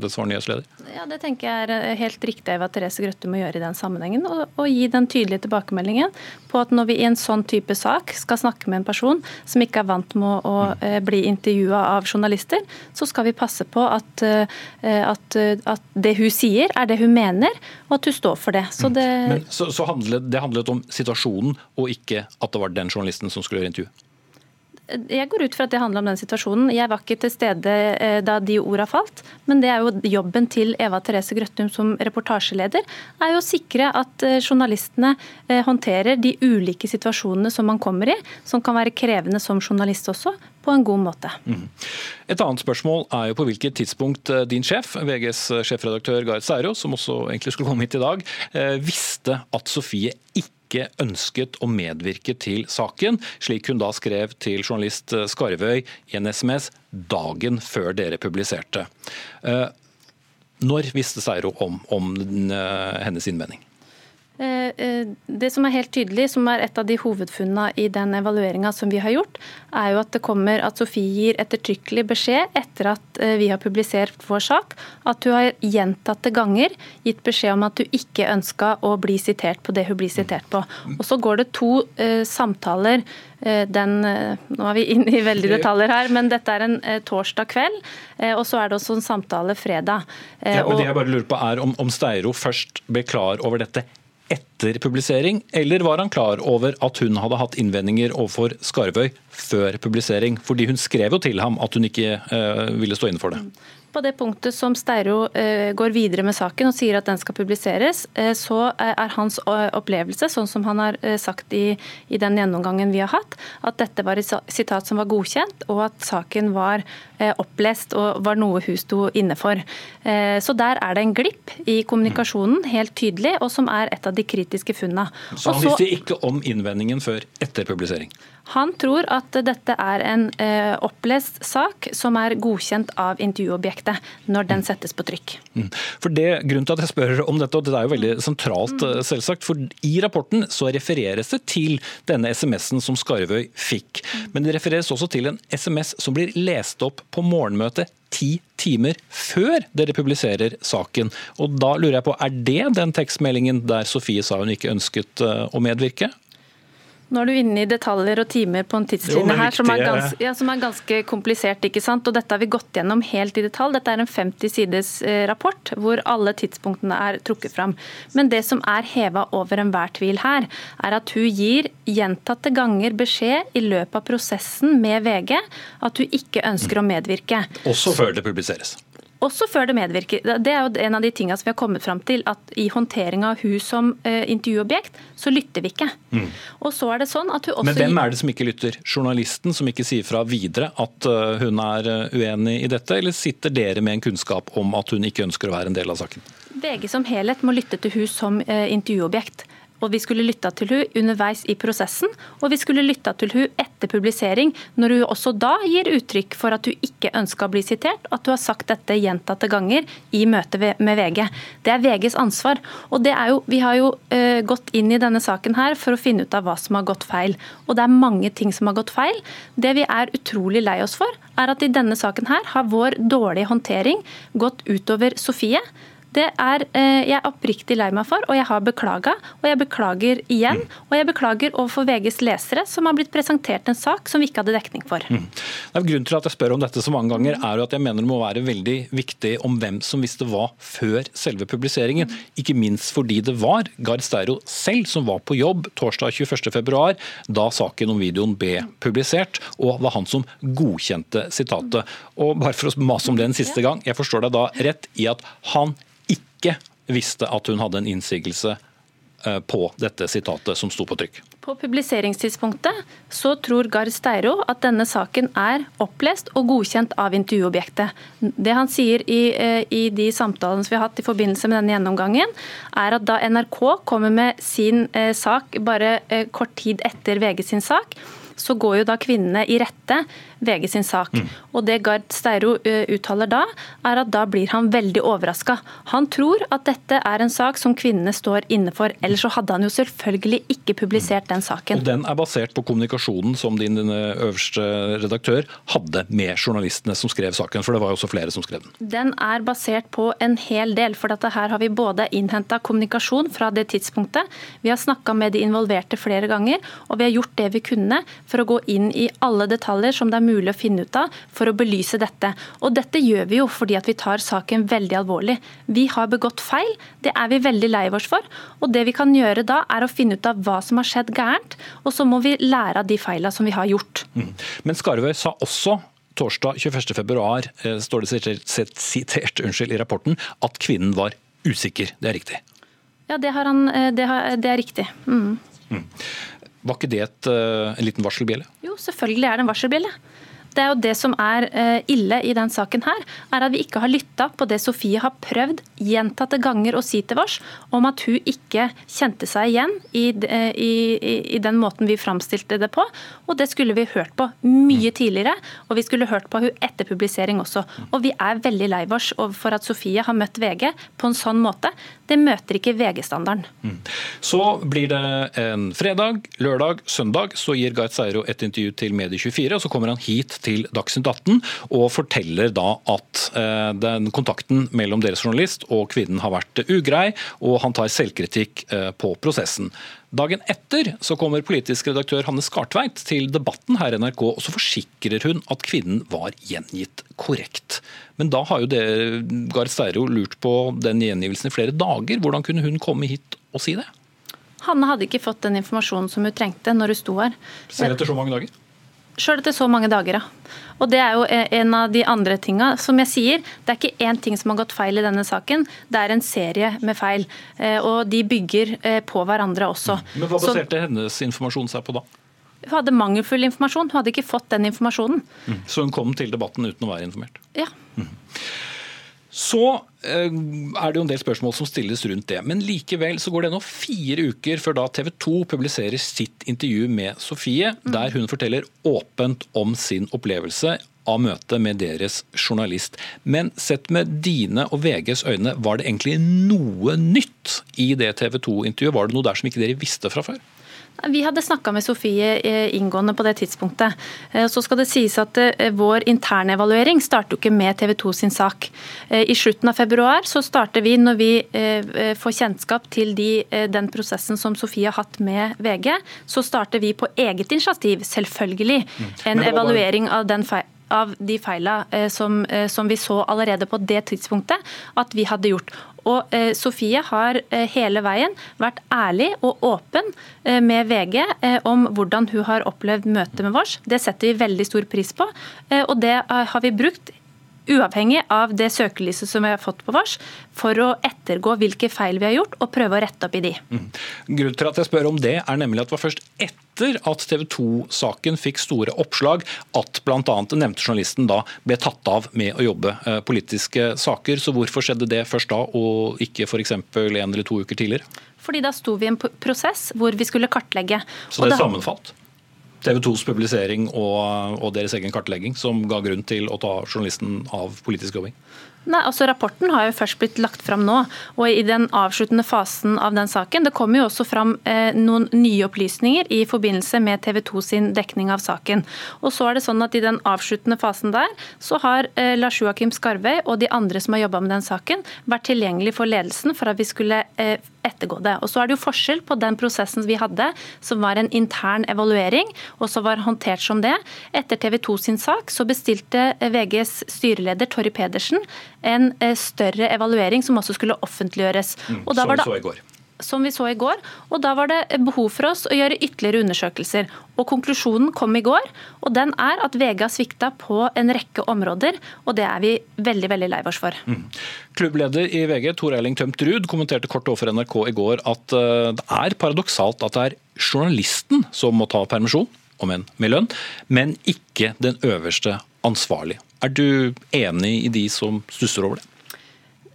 det som var nyhetsleder? Ja, Det tenker jeg er eh, helt riktig Eva Therese Grøtte må gjøre i den sammenhengen. Og, og, gi den tydelige tilbakemeldingen på at når vi i en sånn type sak skal snakke med en person som ikke er vant med å, å eh, bli intervjua av journalister, så skal vi passe på at, at, at, det hun sier er det hun mener, og at hun står for det. Så det, Men, så, så handlet, det handlet om situasjonen og ikke at det var den journalisten som skulle gjøre intervju? Jeg går ut fra at det handler om den situasjonen. Jeg var ikke til stede eh, da de orda falt. Men det er jo jobben til Eva Therese Grøttum som reportasjeleder, er jo å sikre at eh, journalistene eh, håndterer de ulike situasjonene som man kommer i, som kan være krevende som journalist også, på en god måte. Mm. Et annet spørsmål er jo på hvilket tidspunkt din sjef, VGs sjefredaktør Gard Seiro, som også egentlig skulle komme hit i dag, visste at Sofie ikke ikke ønsket å medvirke til saken, slik hun da skrev til journalist Skarvøy i en SMS dagen før dere publiserte. Eh, når visste Seiro om, om eh, hennes innvending? Eh, eh, det som er helt tydelig, som er et av de hovedfunnene i den evalueringa som vi har gjort, er jo at det kommer at Sofie gir ettertrykkelig beskjed etter at eh, vi har publisert vår sak, at hun har gjentatte ganger gitt beskjed om at hun ikke ønska å bli sitert på det hun blir sitert på. Og Så går det to uh, samtaler. Den, nå er vi inne i veldig detaljer her, men dette er en torsdag kveld. og så er det også en samtale fredag. Ja, men det jeg bare lurer på er om, om Steiro først ble klar over dette etter publisering, eller var han klar over at hun hadde hatt innvendinger overfor Skarvøy før publisering? Fordi hun skrev jo til ham at hun ikke uh, ville stå inne for det. På det punktet som Steiro uh, går videre med saken og sier at den skal publiseres, uh, så er hans opplevelse, sånn som han har sagt i, i, den gjennomgangen vi har hatt, at dette var et sitat som var godkjent, og at saken var opplest og var noe hun sto inne for. Så der er det en glipp i kommunikasjonen, helt tydelig, og som er et av de kritiske funnene. Så han visste ikke om innvendingen før etter publisering? Han tror at dette er en eh, opplest sak som er godkjent av intervjuobjektet når den settes på trykk. Mm. For det, Grunnen til at jeg spør om dette, og det er jo veldig sentralt, mm. selvsagt, for I rapporten så refereres det til denne SMS-en som Skarvøy fikk. Mm. Men det refereres også til en SMS som blir lest opp på morgenmøtet ti timer før dere publiserer saken. Og da lurer jeg på, Er det den tekstmeldingen der Sofie sa hun ikke ønsket eh, å medvirke? Nå er du inne i detaljer og timer på en tidslinje her som er, ganske, ja, som er, ganske, komplisert. ikke sant? Og Dette har vi gått gjennom helt i detalj. Dette er en 50 sides eh, rapport hvor alle tidspunktene er trukket fram. Men det som er heva over enhver tvil her, er at hun gir gjentatte ganger beskjed i løpet av prosessen med VG at hun ikke ønsker å medvirke. Også før det publiseres? Også før det medvirker. Det er jo en av de tingene som vi har kommet fram til, at i håndteringa av hun som uh, intervjuobjekt, så lytter vi ikke. Mm. Og så er det sånn at hun også... Men hvem er det som ikke lytter? Journalisten som ikke sier fra videre at uh, hun er uh, uenig i dette, eller sitter dere med en kunnskap om at hun ikke ønsker å være en del av saken? VG som helhet må lytte til hun som intervjuobjekt og vi skulle lytta til hun underveis i prosessen, og vi skulle lytta til hun etter publisering, når hun også da gir uttrykk for at hun ikke ønska å bli sitert, at hun har sagt dette gjentatte ganger i møte med VG. Det er VGs ansvar. Og jo, Vi har jo uh, gått inn i denne saken her for å finne ut av hva som har gått feil. Og det er mange ting som har gått feil. Det vi er utrolig lei oss for, er at i denne saken her har vår dårlige håndtering gått utover Sofie det er eh, jeg er oppriktig lei meg for, og jeg har beklaga. Og jeg beklager igjen. Mm. Og jeg beklager overfor VGs lesere, som har blitt presentert en sak som vi ikke hadde dekning for. Mm. Grunnen til at jeg spør om dette så mange ganger, er jo at jeg mener det må være veldig viktig om hvem som visste hva før selve publiseringen. Ikke minst fordi det var Gahr Steiro selv som var på jobb torsdag 21.2, da saken om videoen ble publisert, og var han som godkjente sitatet. Og bare for å mase om det en siste gang, jeg forstår deg da rett i at han ikke visste at hun hadde en innsigelse eh, på dette sitatet som sto på trykk? På publiseringstidspunktet så tror Gahr Steiro at denne saken er opplest og godkjent av intervjuobjektet. Det han sier i, eh, i de samtalene vi har hatt i forbindelse med denne gjennomgangen, er at da NRK kommer med sin eh, sak bare kort tid etter VG sin sak, så går jo da kvinnene i rette VG sin sak. Mm. Og Det Gard Steiro uttaler da, er at da blir han veldig overraska. Han tror at dette er en sak som kvinnene står inne for. Ellers så hadde han jo selvfølgelig ikke publisert den saken. Og Den er basert på kommunikasjonen som din øverste redaktør hadde med journalistene som skrev saken, for det var jo også flere som skrev den. Den er basert på en hel del. For dette her har vi både innhenta kommunikasjon fra det tidspunktet, vi har snakka med de involverte flere ganger, og vi har gjort det vi kunne for å gå inn i alle detaljer som det er mulig å finne ut av for å belyse dette. Og dette gjør vi jo fordi at vi tar saken veldig alvorlig. Vi har begått feil, det er vi veldig lei oss for. Og det vi kan gjøre da, er å finne ut av hva som har skjedd gærent, og så må vi lære av de feilene som vi har gjort. Mm. Men Skarvøy sa også torsdag 21.2, eh, står det sitert, sitert unnskyld, i rapporten, at kvinnen var usikker. Det er riktig? Ja, det, han, eh, det, har, det er riktig. Mm. Mm. Var ikke det et, eh, en liten varselbjelle? Jo, selvfølgelig er det en varselbjelle. Det er jo det som er eh, ille i den saken her, er at vi ikke har lytta på det Sofie har prøvd gjentatte ganger å si til oss, om at hun ikke kjente seg igjen i, eh, i, i den måten vi framstilte det på. Og det skulle vi hørt på mye tidligere, og vi skulle hørt på hun etter publisering også. Og vi er veldig lei oss for at Sofie har møtt VG på en sånn måte. Det møter ikke VG-standarden. Mm. Så blir det en fredag, lørdag, søndag. Så gir Gard Seiro et intervju til Medie24, og så kommer han hit til Dagsnytt 18 og forteller da at eh, den kontakten mellom deres journalist og kvinnen har vært ugrei, og han tar selvkritikk eh, på prosessen. Dagen etter så kommer politisk redaktør Hanne Skartveit til debatten her i NRK, og så forsikrer hun at kvinnen var gjengitt korrekt. Men da har jo det Gahr Steiro lurt på den gjengivelsen i flere dager. Hvordan kunne hun komme hit og si det? Hanne hadde ikke fått den informasjonen som hun trengte når hun sto her. Selv etter så mange dager? Sjøl etter så mange dager, ja. Og Det er jo en av de andre tinga. Som jeg sier, det er ikke én ting som har gått feil i denne saken, det er en serie med feil. Eh, og de bygger eh, på hverandre også. Men Hva baserte så, hennes informasjon seg på da? Hun hadde mangelfull informasjon, hun hadde ikke fått den informasjonen. Mm. Så hun kom til debatten uten å være informert? Ja. Mm. Så er det jo en del spørsmål som stilles rundt det. Men likevel så går det nå fire uker før da TV 2 publiserer sitt intervju med Sofie, mm. der hun forteller åpent om sin opplevelse av møtet med deres journalist. Men sett med dine og VGs øyne, var det egentlig noe nytt i det TV 2-intervjuet? Var det noe der som ikke dere visste fra før? Vi hadde snakka med Sofie eh, inngående på det tidspunktet. Eh, så skal det sies at eh, Vår internevaluering starter jo ikke med TV 2 sin sak. I slutten av februar så starter vi, når vi får kjennskap til de, den prosessen som Sofie har hatt med VG, så starter vi på eget initiativ, selvfølgelig, mm. en evaluering av den feil av de feilene som, som, vi så allerede på det tidspunktet at vi hadde gjort. Og eh, Sofie har eh, hele veien vært ærlig og åpen eh, med VG om hvordan hun har opplevd møtet med vårs. Det setter vi veldig stor pris på, og det har vi brukt uavhengig av det søkelyset som vi har fått på vars, for å ettergå hvilke feil vi har gjort, og prøve å rette opp i de. Mm. Grunnen til at jeg spør om det, er nemlig at det var først etter at TV 2-saken fikk store oppslag, at bl.a. den nevnte journalisten da ble tatt av med å jobbe eh, politiske saker. Så hvorfor skjedde det først da, og ikke f.eks. en eller to uker tidligere? Fordi da sto vi i en prosess hvor vi skulle kartlegge. Så det, det sammenfalt? TV 2s publisering og, og, deres egen kartlegging som ga grunn til å ta journalisten av politisk jobbing? Nei, altså Rapporten har jo først blitt lagt fram nå, og i den avsluttende fasen av den saken. Det kommer jo også fram eh, noen nye opplysninger i forbindelse med TV 2 sin dekning av saken. Og så er det sånn at I den avsluttende fasen der, så har eh, Lars Joakim Skarvøy og de andre som har jobba med den saken, vært tilgjengelig for ledelsen for at vi skulle eh, ettergå det. Og så er det jo forskjell på den prosessen vi hadde, som var en intern evaluering, og som var håndtert som det. Etter TV 2 sin sak så bestilte VGs styreleder Torry Pedersen en eh, større evaluering som også skulle offentliggjøres. Mm, og da var det, som vi så i går. og Da var det behov for oss å gjøre ytterligere undersøkelser. Og Konklusjonen kom i går, og den er at VG har svikta på en rekke områder. og Det er vi veldig veldig lei oss for. Mm. Klubbleder i VG, Tor Eiling Tømt Ruud, kommenterte kort overfor NRK i går at eh, det er paradoksalt at det er journalisten som må ta permisjon, om enn med lønn, men ikke den øverste ansvarlig. Er du enig i de som stusser over det?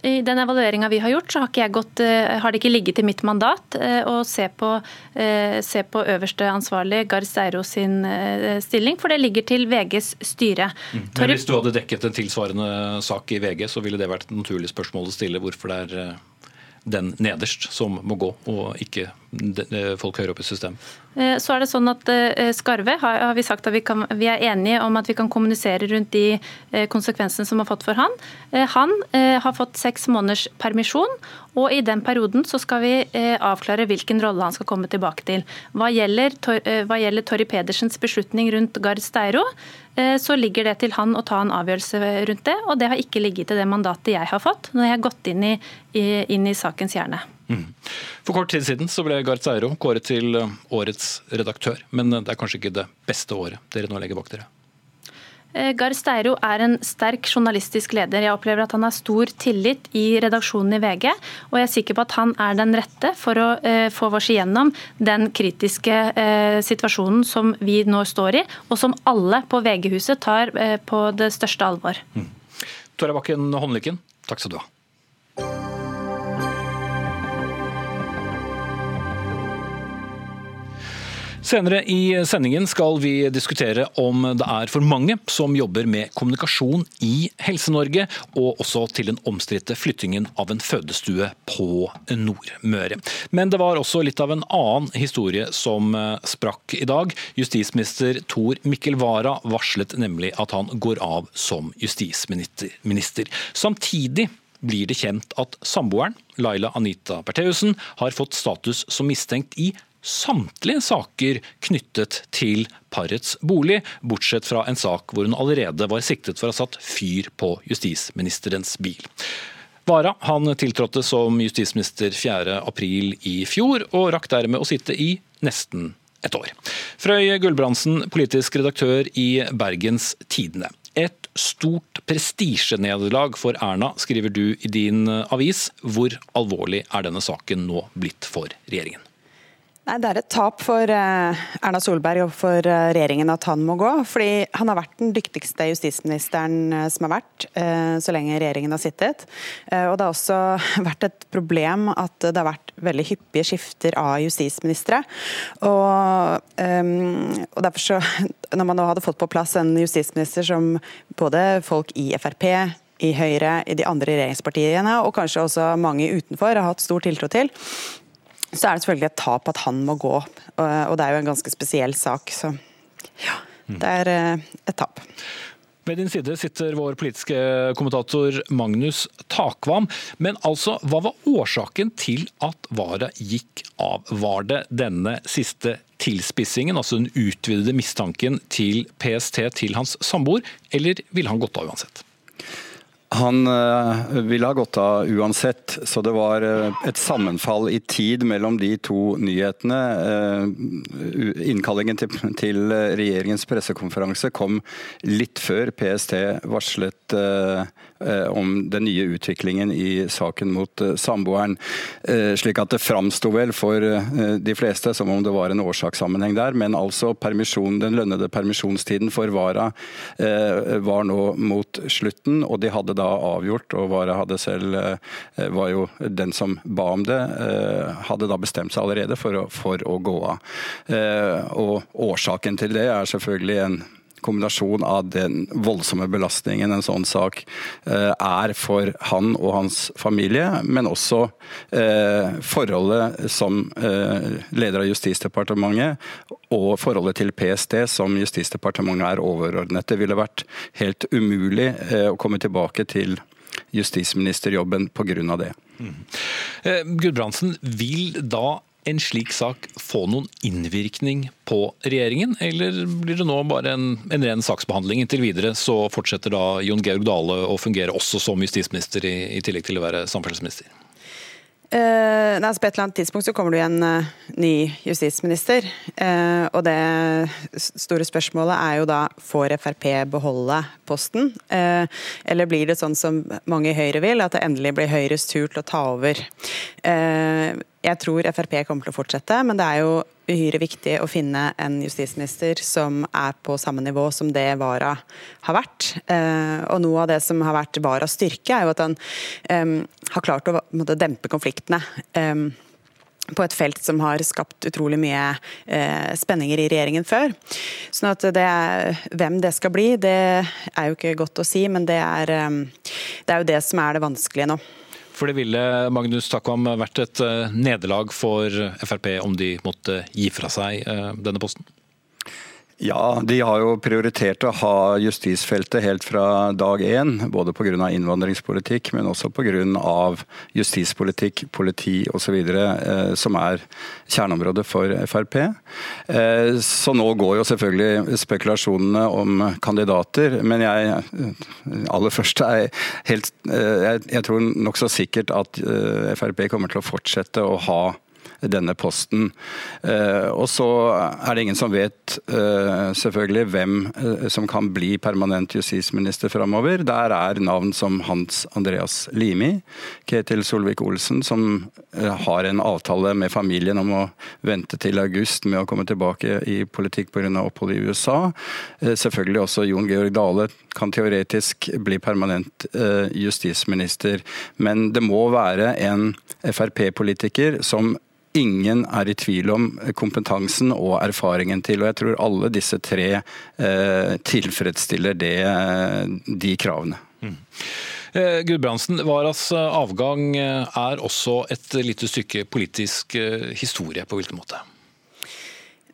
I den evalueringa vi har gjort, så har, gått, eh, har, det ikke ligget i mitt mandat eh, å se på, eh, se på øverste ansvarlig, Gard Steiro sin stilling, for det ligger til VGs styre. Mm. Men Hvis du hadde dekket en tilsvarende sak i VG, så ville det vært et naturlig spørsmål å stille hvorfor det er den nederst som må gå, og ikke folk høyere opp i systemet? Eh, så er det sånn at eh, Skarve har vi sagt at vi, kan, vi, er enige om at vi kan kommunisere rundt de eh, konsekvensene som har fått for han. Han har fått seks måneders permisjon, og i den perioden så skal vi avklare hvilken rolle han skal komme tilbake til. Hva gjelder, hva gjelder Torry Pedersens beslutning rundt Gard Steiro, så ligger det til han å ta en avgjørelse rundt det, og det har ikke ligget til det mandatet jeg har fått når jeg har gått inn i, inn i sakens hjerne. Mm. For kort tid siden så ble Gard Seiro kåret til eh, årets redaktør, men det er kanskje ikke det beste året dere nå legger bak dere? Eh, Gard Steiro er en sterk journalistisk leder. Jeg opplever at han har stor tillit i redaksjonen i VG. Og jeg er sikker på at han er den rette for å få oss igjennom den kritiske situasjonen som vi nå står i, og som alle på VG-huset tar på det største alvor. Mm. Tora Bakken Håndlykken, takk skal du ha. Senere i sendingen skal vi diskutere om det er for mange som jobber med kommunikasjon i Helse-Norge, og også til den omstridte flyttingen av en fødestue på Nordmøre. Men det var også litt av en annen historie som eh, sprakk i dag. Justisminister Tor Mikkel Wara varslet nemlig at han går av som justisminister. Samtidig blir det kjent at samboeren, Laila Anita Bertheussen, har fått status som mistenkt i samtlige saker knyttet til parets bolig, bortsett fra en sak hvor hun allerede var siktet for å ha satt fyr på justisministerens bil. Vara han tiltrådte som justisminister 4.4 i fjor, og rakk dermed å sitte i nesten et år. Frøy Gulbrandsen, politisk redaktør i Bergens Tidende. Et stort prestisjenederlag for Erna, skriver du i din avis. Hvor alvorlig er denne saken nå blitt for regjeringen? Nei, Det er et tap for eh, Erna Solberg og for eh, regjeringen at han må gå. fordi Han har vært den dyktigste justisministeren eh, som har vært så lenge regjeringen har sittet. Og Det har også vært et problem at det har vært veldig hyppige skifter av justisministre. Og, og derfor så, Når man nå hadde fått på plass en justisminister som både folk i Frp i Høyre, i de andre regjeringspartiene og kanskje også mange utenfor har hatt stor tiltro til, så er det selvfølgelig et tap at han må gå. Og det er jo en ganske spesiell sak. Så ja, det er eh, et tap. Ved din side sitter vår politiske kommentator Magnus Takvam. Men altså, hva var årsaken til at Vara gikk av? Var det denne siste tilspissingen, altså den utvidede mistanken til PST til hans samboer, eller ville han gått av uansett? Han uh, ville ha gått av uansett, så det var uh, et sammenfall i tid mellom de to nyhetene. Uh, innkallingen til, regjeringens pressekonferanse kom litt før PST varslet om den nye utviklingen i saken mot samboeren. Slik at det framsto vel for de fleste som om det var en årsakssammenheng der, men altså den lønnede permisjonstiden for Vara var nå mot slutten, og de hadde da avgjort, og Wara hadde selv, eh, var jo den som ba om det, eh, hadde da bestemt seg allerede for å, for å gå av. Eh, og årsaken til det er selvfølgelig en kombinasjon av den voldsomme belastningen en sånn sak er for han og hans familie, men også forholdet som leder av Justisdepartementet og forholdet til PST, som Justisdepartementet er overordnet. Det ville vært helt umulig eh, å komme tilbake til justisministerjobben pga. det. Mm. Eh, Gudbrandsen, vil da en slik sak få noen innvirkning på regjeringen, eller blir det nå bare en, en ren saksbehandling inntil videre? Så fortsetter da Jon Georg Dale å fungere også som justisminister, i, i tillegg til å være samferdselsminister? Uh, altså på et eller annet tidspunkt så kommer det en uh, ny justisminister. Uh, og det store spørsmålet er jo da får Frp beholde posten? eller blir det sånn som mange i Høyre vil, at det endelig blir Høyres tur til å ta over? jeg tror Frp kommer til å fortsette, men det er jo uhyre viktig å finne en justisminister som er på samme nivå som det Vara har vært. Eh, og noe av det som har vært Varas styrke, er jo at han um, har klart å måtte, dempe konfliktene. Um, på et felt som har skapt utrolig mye eh, spenninger i regjeringen før. Sånn at det er, Hvem det skal bli, det er jo ikke godt å si, men det er, det er jo det som er det vanskelige nå. For det ville Magnus Takvam vært et eh, nederlag for Frp om de måtte gi fra seg eh, denne posten? Ja, de har jo prioritert å ha justisfeltet helt fra dag én. Både pga. innvandringspolitikk, men også pga. justispolitikk, politi osv. Eh, som er kjerneområdet for Frp. Eh, så nå går jo selvfølgelig spekulasjonene om kandidater. Men jeg aller først er helt Jeg, jeg tror nokså sikkert at Frp kommer til å fortsette å ha denne posten. Eh, og så er det ingen som vet eh, selvfølgelig hvem eh, som kan bli permanent justisminister framover. Der er navn som Hans Andreas Limi, Ketil Solvik-Olsen, som har en avtale med familien om å vente til august med å komme tilbake i politikk pga. opphold i USA. Selvfølgelig også Jon Georg Dale kan teoretisk bli permanent justisminister. Men det må være en Frp-politiker som ingen er i tvil om kompetansen og erfaringen til. Og jeg tror alle disse tre eh, tilfredsstiller det, de kravene. Mm. Eh, Gudbrandsen, Varas avgang er også et lite stykke politisk eh, historie, på hvilken måte?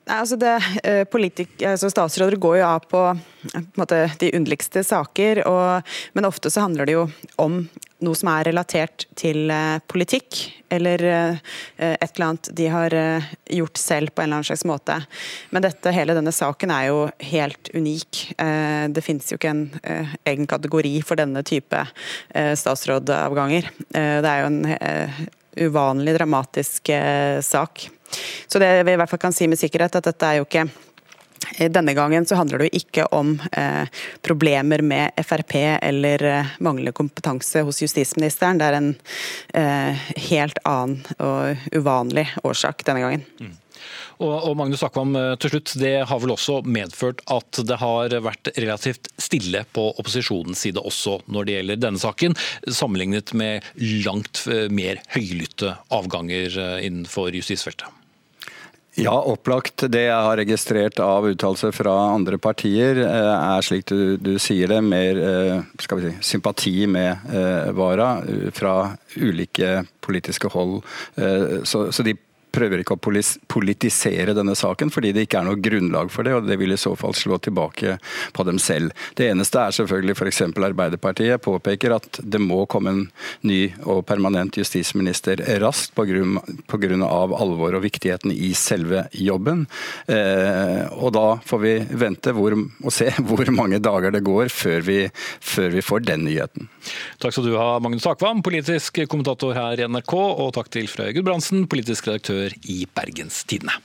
Altså det, eh, politik, altså statsråder går jo av på, på måte, de underligste saker, og, men ofte så handler det jo om noe som er relatert til eh, politikk, eller eh, et eller annet de har gjort selv på en eller annen slags måte. Men dette, hele denne saken er jo helt unik. Det finnes jo ikke en egen kategori for denne type statsrådavganger. Det er jo en uvanlig dramatisk sak. Så det vi i hvert fall kan si med sikkerhet, at dette er jo ikke denne gangen så handler det jo ikke om eh, problemer med Frp eller eh, manglende kompetanse hos justisministeren. Det er en eh, helt annen og uvanlig årsak denne gangen. Mm. Og, og Magnus Akvam, eh, til slutt, Det har vel også medført at det har vært relativt stille på opposisjonens side også når det gjelder denne saken, sammenlignet med langt eh, mer høylytte avganger eh, innenfor justisfeltet? Ja, opplagt. Det jeg har registrert av uttalelser fra andre partier, eh, er slik du, du sier det, mer eh, si, sympati med eh, Vara fra ulike politiske hold. Så, så de prøver ikke å politisere denne saken, fordi det ikke er noe grunnlag for det, og det vil i så fall slå tilbake på dem selv. Det eneste er selvfølgelig f.eks. Arbeiderpartiet påpeker at det må komme en ny og permanent justisminister raskt pga. alvor og viktigheten i selve jobben. Eh, og da får vi vente hvor, og se hvor mange dager det går før vi, før vi får den nyheten. Takk skal du ha, Magnus Takvam, politisk kommentator her i NRK, og takk til Frøy Gudbrandsen, politisk redaktør redaktør i Bergenstidene.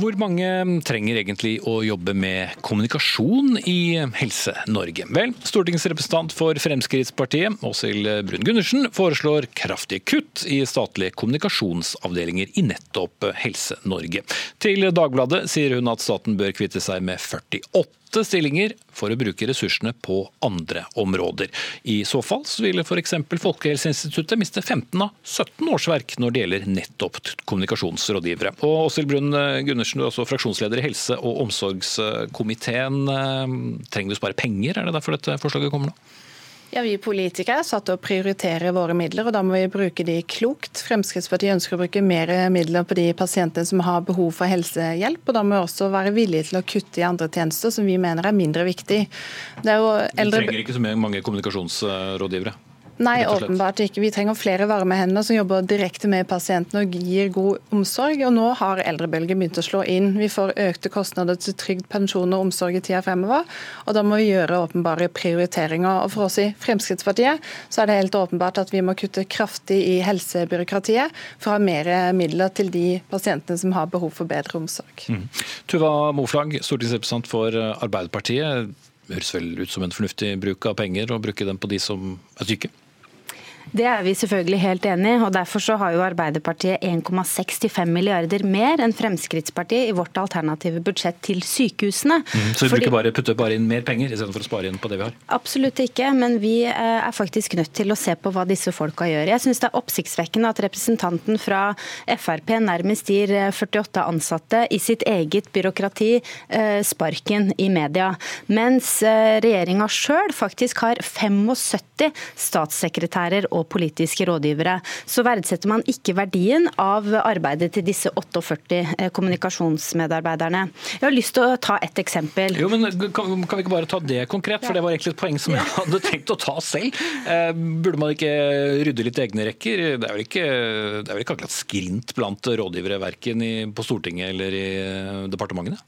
Hvor mange trenger egentlig å jobbe med kommunikasjon i Helse-Norge? Vel, stortingsrepresentant for Fremskrittspartiet, Åshild Brun-Gundersen, foreslår kraftige kutt i statlige kommunikasjonsavdelinger i nettopp Helse-Norge. Til Dagbladet sier hun at staten bør kvitte seg med 48 åtte stillinger for å bruke ressursene på andre områder. I så fall så ville f.eks. Folkehelseinstituttet miste 15 av 17 årsverk når det gjelder nettopp kommunikasjonsrådgivere. Og Åshild Brun Gundersen, du er også fraksjonsleder i helse- og omsorgskomiteen. Trenger vi å spare penger, er det derfor dette forslaget kommer nå? Ja, Vi politikere er satt til å prioritere våre midler, og da må vi bruke de klokt. Fremskrittspartiet ønsker å bruke mer midler på de pasientene som har behov for helsehjelp. og Da må vi også være villige til å kutte i andre tjenester som vi mener er mindre viktig. Det er jo eldre... Vi trenger ikke så mange kommunikasjonsrådgivere? Nei, åpenbart ikke. Vi trenger flere varme hender som jobber direkte med pasientene og gir god omsorg. Og nå har eldrebølgen begynt å slå inn. Vi får økte kostnader til trygd pensjon og omsorg i tida fremover. Og da må vi gjøre åpenbare prioriteringer. Og for oss i Fremskrittspartiet så er det helt åpenbart at vi må kutte kraftig i helsebyråkratiet for å ha mer midler til de pasientene som har behov for bedre omsorg. Mm. Tuva Moflag, stortingsrepresentant for Arbeiderpartiet. Høres vel ut som en fornuftig bruk av penger å bruke dem på de som er syke? Det er vi selvfølgelig helt enig i. og Derfor så har jo Arbeiderpartiet 1,65 milliarder mer enn Fremskrittspartiet i vårt alternative budsjett til sykehusene. Mm, så vi Fordi... bare putte bare inn mer penger istedenfor å spare inn på det vi har? Absolutt ikke, men vi eh, er faktisk nødt til å se på hva disse folka gjør. Jeg syns det er oppsiktsvekkende at representanten fra Frp nærmest gir 48 eh, ansatte i sitt eget byråkrati eh, sparken i media, mens regjeringa sjøl faktisk har 75 statssekretærer og politiske rådgivere, så verdsetter man ikke verdien av arbeidet til disse 48 eh, kommunikasjonsmedarbeiderne. Jeg har lyst til å ta et eksempel. Jo, men kan, kan vi ikke bare ta det konkret? For det var egentlig et poeng som jeg hadde tenkt å ta selv. Eh, burde man ikke rydde litt egne rekker? Det er vel ikke, det er vel ikke akkurat skrint blant rådgivere, verken på Stortinget eller i eh, departementene?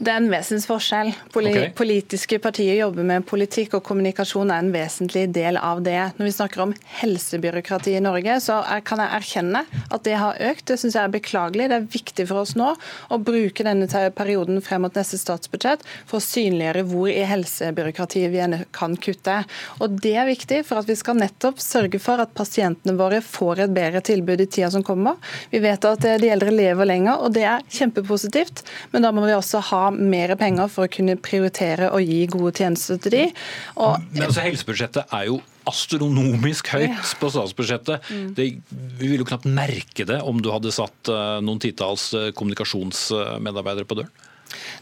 Det er en vesensforskjell. Poli okay. Politiske partier jobber med politikk, og kommunikasjon er en vesentlig del av det. Når vi snakker om helsebyråkrati i Norge, så er, kan jeg erkjenne at det har økt. Det syns jeg er beklagelig. Det er viktig for oss nå å bruke denne perioden frem mot neste statsbudsjett for å synliggjøre hvor i helsebyråkratiet vi kan kutte. Og Det er viktig for at vi skal nettopp sørge for at pasientene våre får et bedre tilbud i tida som kommer. Vi vet at de eldre lever lenger, og det er kjempepositivt. Men da må vi også ha mer penger for å kunne prioritere og gi gode tjenester til de. Og, Men altså, Helsebudsjettet er jo astronomisk høyt på statsbudsjettet. Mm. Det, vi ville jo knapt merke det om du hadde satt eh, noen titalls eh, kommunikasjonsmedarbeidere på døren.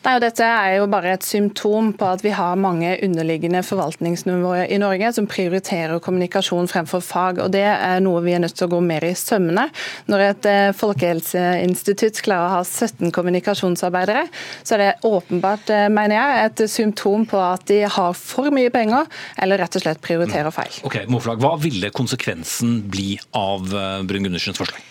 Nei, og dette er jo bare et symptom på at vi har mange underliggende forvaltningsnivåer i Norge som prioriterer kommunikasjon fremfor fag. og Det er noe vi er nødt til å gå mer i sømmene. Når et eh, folkehelseinstitutt klarer å ha 17 kommunikasjonsarbeidere, så er det åpenbart, eh, mener jeg, et symptom på at de har for mye penger, eller rett og slett prioriterer feil. Ok, Moflag, Hva ville konsekvensen bli av eh, Brun-Gundersens forslag?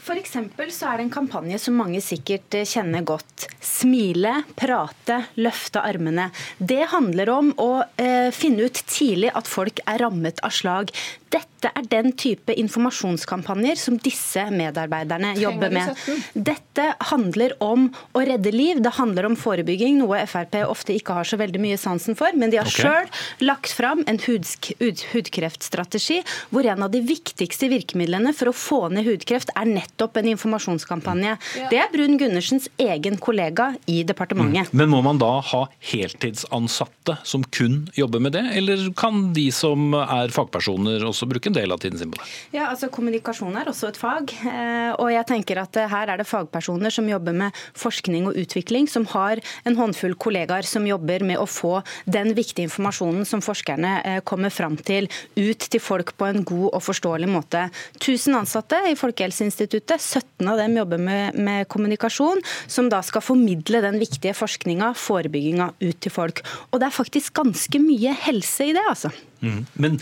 F.eks. så er det en kampanje som mange sikkert eh, kjenner godt. Smile, prate, løfte armene. Det handler om å eh, finne ut tidlig at folk er rammet av slag. Dette er den type informasjonskampanjer som disse medarbeiderne jobber med. Dette handler om å redde liv, det handler om forebygging, noe Frp ofte ikke har så veldig mye sansen for. Men de har okay. sjøl lagt fram en hudsk, hud, hudkreftstrategi hvor en av de viktigste virkemidlene for å få ned hudkreft er nettopp en informasjonskampanje. Ja. Det er Brun Gundersens egen kollega i departementet. Mm. Men må man da ha heltidsansatte som kun jobber med det, eller kan de som er fagpersoner også bruke en del av tiden sin på det? Ja, altså Kommunikasjon er også et fag. Eh, og jeg tenker at eh, Her er det fagpersoner som jobber med forskning og utvikling, som har en håndfull kollegaer som jobber med å få den viktige informasjonen som forskerne eh, kommer fram til, ut til folk på en god og forståelig måte. 1000 ansatte i Folkehelseinstituttet, 17 av dem jobber med, med kommunikasjon, som da skal formidle den viktige forskninga, forebygginga, ut til folk. Og det er faktisk ganske mye helse i det, altså. Mm. Men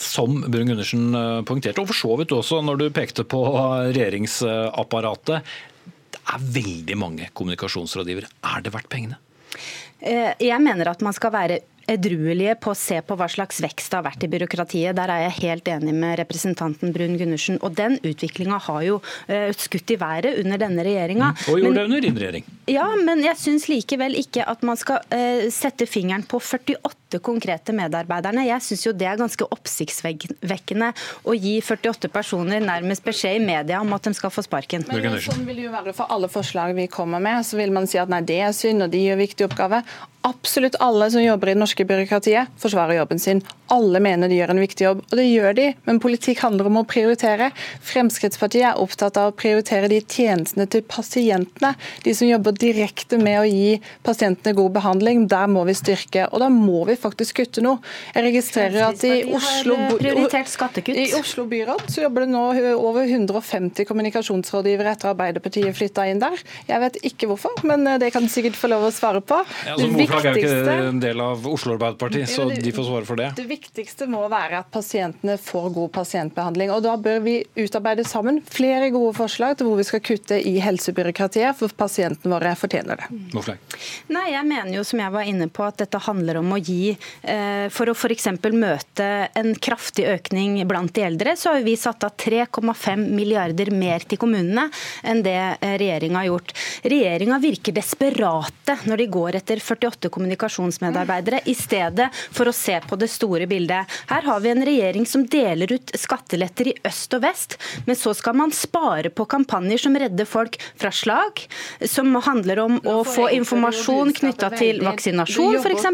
som Brun Gundersen eh, poengterte, og for så vidt også når du pekte på regjeringsapparatet. Det er veldig mange kommunikasjonsrådgivere. Er det verdt pengene? Eh, jeg mener at man skal være edruelige på å se på hva slags vekst det har vært i byråkratiet. Der er jeg helt enig med representanten Brun Gundersen. Og den utviklinga har jo skutt i været under denne regjeringa. Mm. Og gjorde det under din regjering. Ja, men jeg syns likevel ikke at man skal sette fingeren på 48 konkrete medarbeiderne. Jeg syns jo det er ganske oppsiktsvekkende å gi 48 personer nærmest beskjed i media om at de skal få sparken. Men sånn vil det jo være for alle forslag vi kommer med. Så vil man si at nei, det er synd, og de gjør viktig oppgave. Absolutt alle som jobber i det norske byråkratiet, forsvarer jobben sin. Alle mener de gjør en viktig jobb, og det gjør de. Men politikk handler om å prioritere. Fremskrittspartiet er opptatt av å prioritere de tjenestene til pasientene. De som jobber direkte med å gi pasientene god behandling. Der må vi styrke, og da må vi faktisk kutte noe. Jeg registrerer at i Oslo, i Oslo byråd så jobber det nå over 150 kommunikasjonsrådgivere etter Arbeiderpartiet flytta inn der. Jeg vet ikke hvorfor, men eh, det kan du sikkert få lov å svare på. Ja, altså, Moflag er jo ikke en del av Oslo Arbeiderparti, så de får svare for det. Det viktigste må være at pasientene får god pasientbehandling. og Da bør vi utarbeide sammen flere gode forslag til hvor vi skal kutte i helsebyråkratiet, for pasientene våre fortjener det. Moflag. Nei, jeg mener jo, som jeg var inne på, at dette handler om å gi eh, For å f.eks. møte en kraftig økning blant de eldre, så har vi satt av 3,5 milliarder mer til kommunene enn det eh, regjeringa har gjort. Regjeringa virker desperate når de går etter 48 kommunikasjonsmedarbeidere, i stedet for å se på det store bildet. Her har vi en regjering som deler ut skatteletter i øst og vest, men så skal man spare på kampanjer som redder folk fra slag, som handler om å få informasjon knytta til vaksinasjon, f.eks.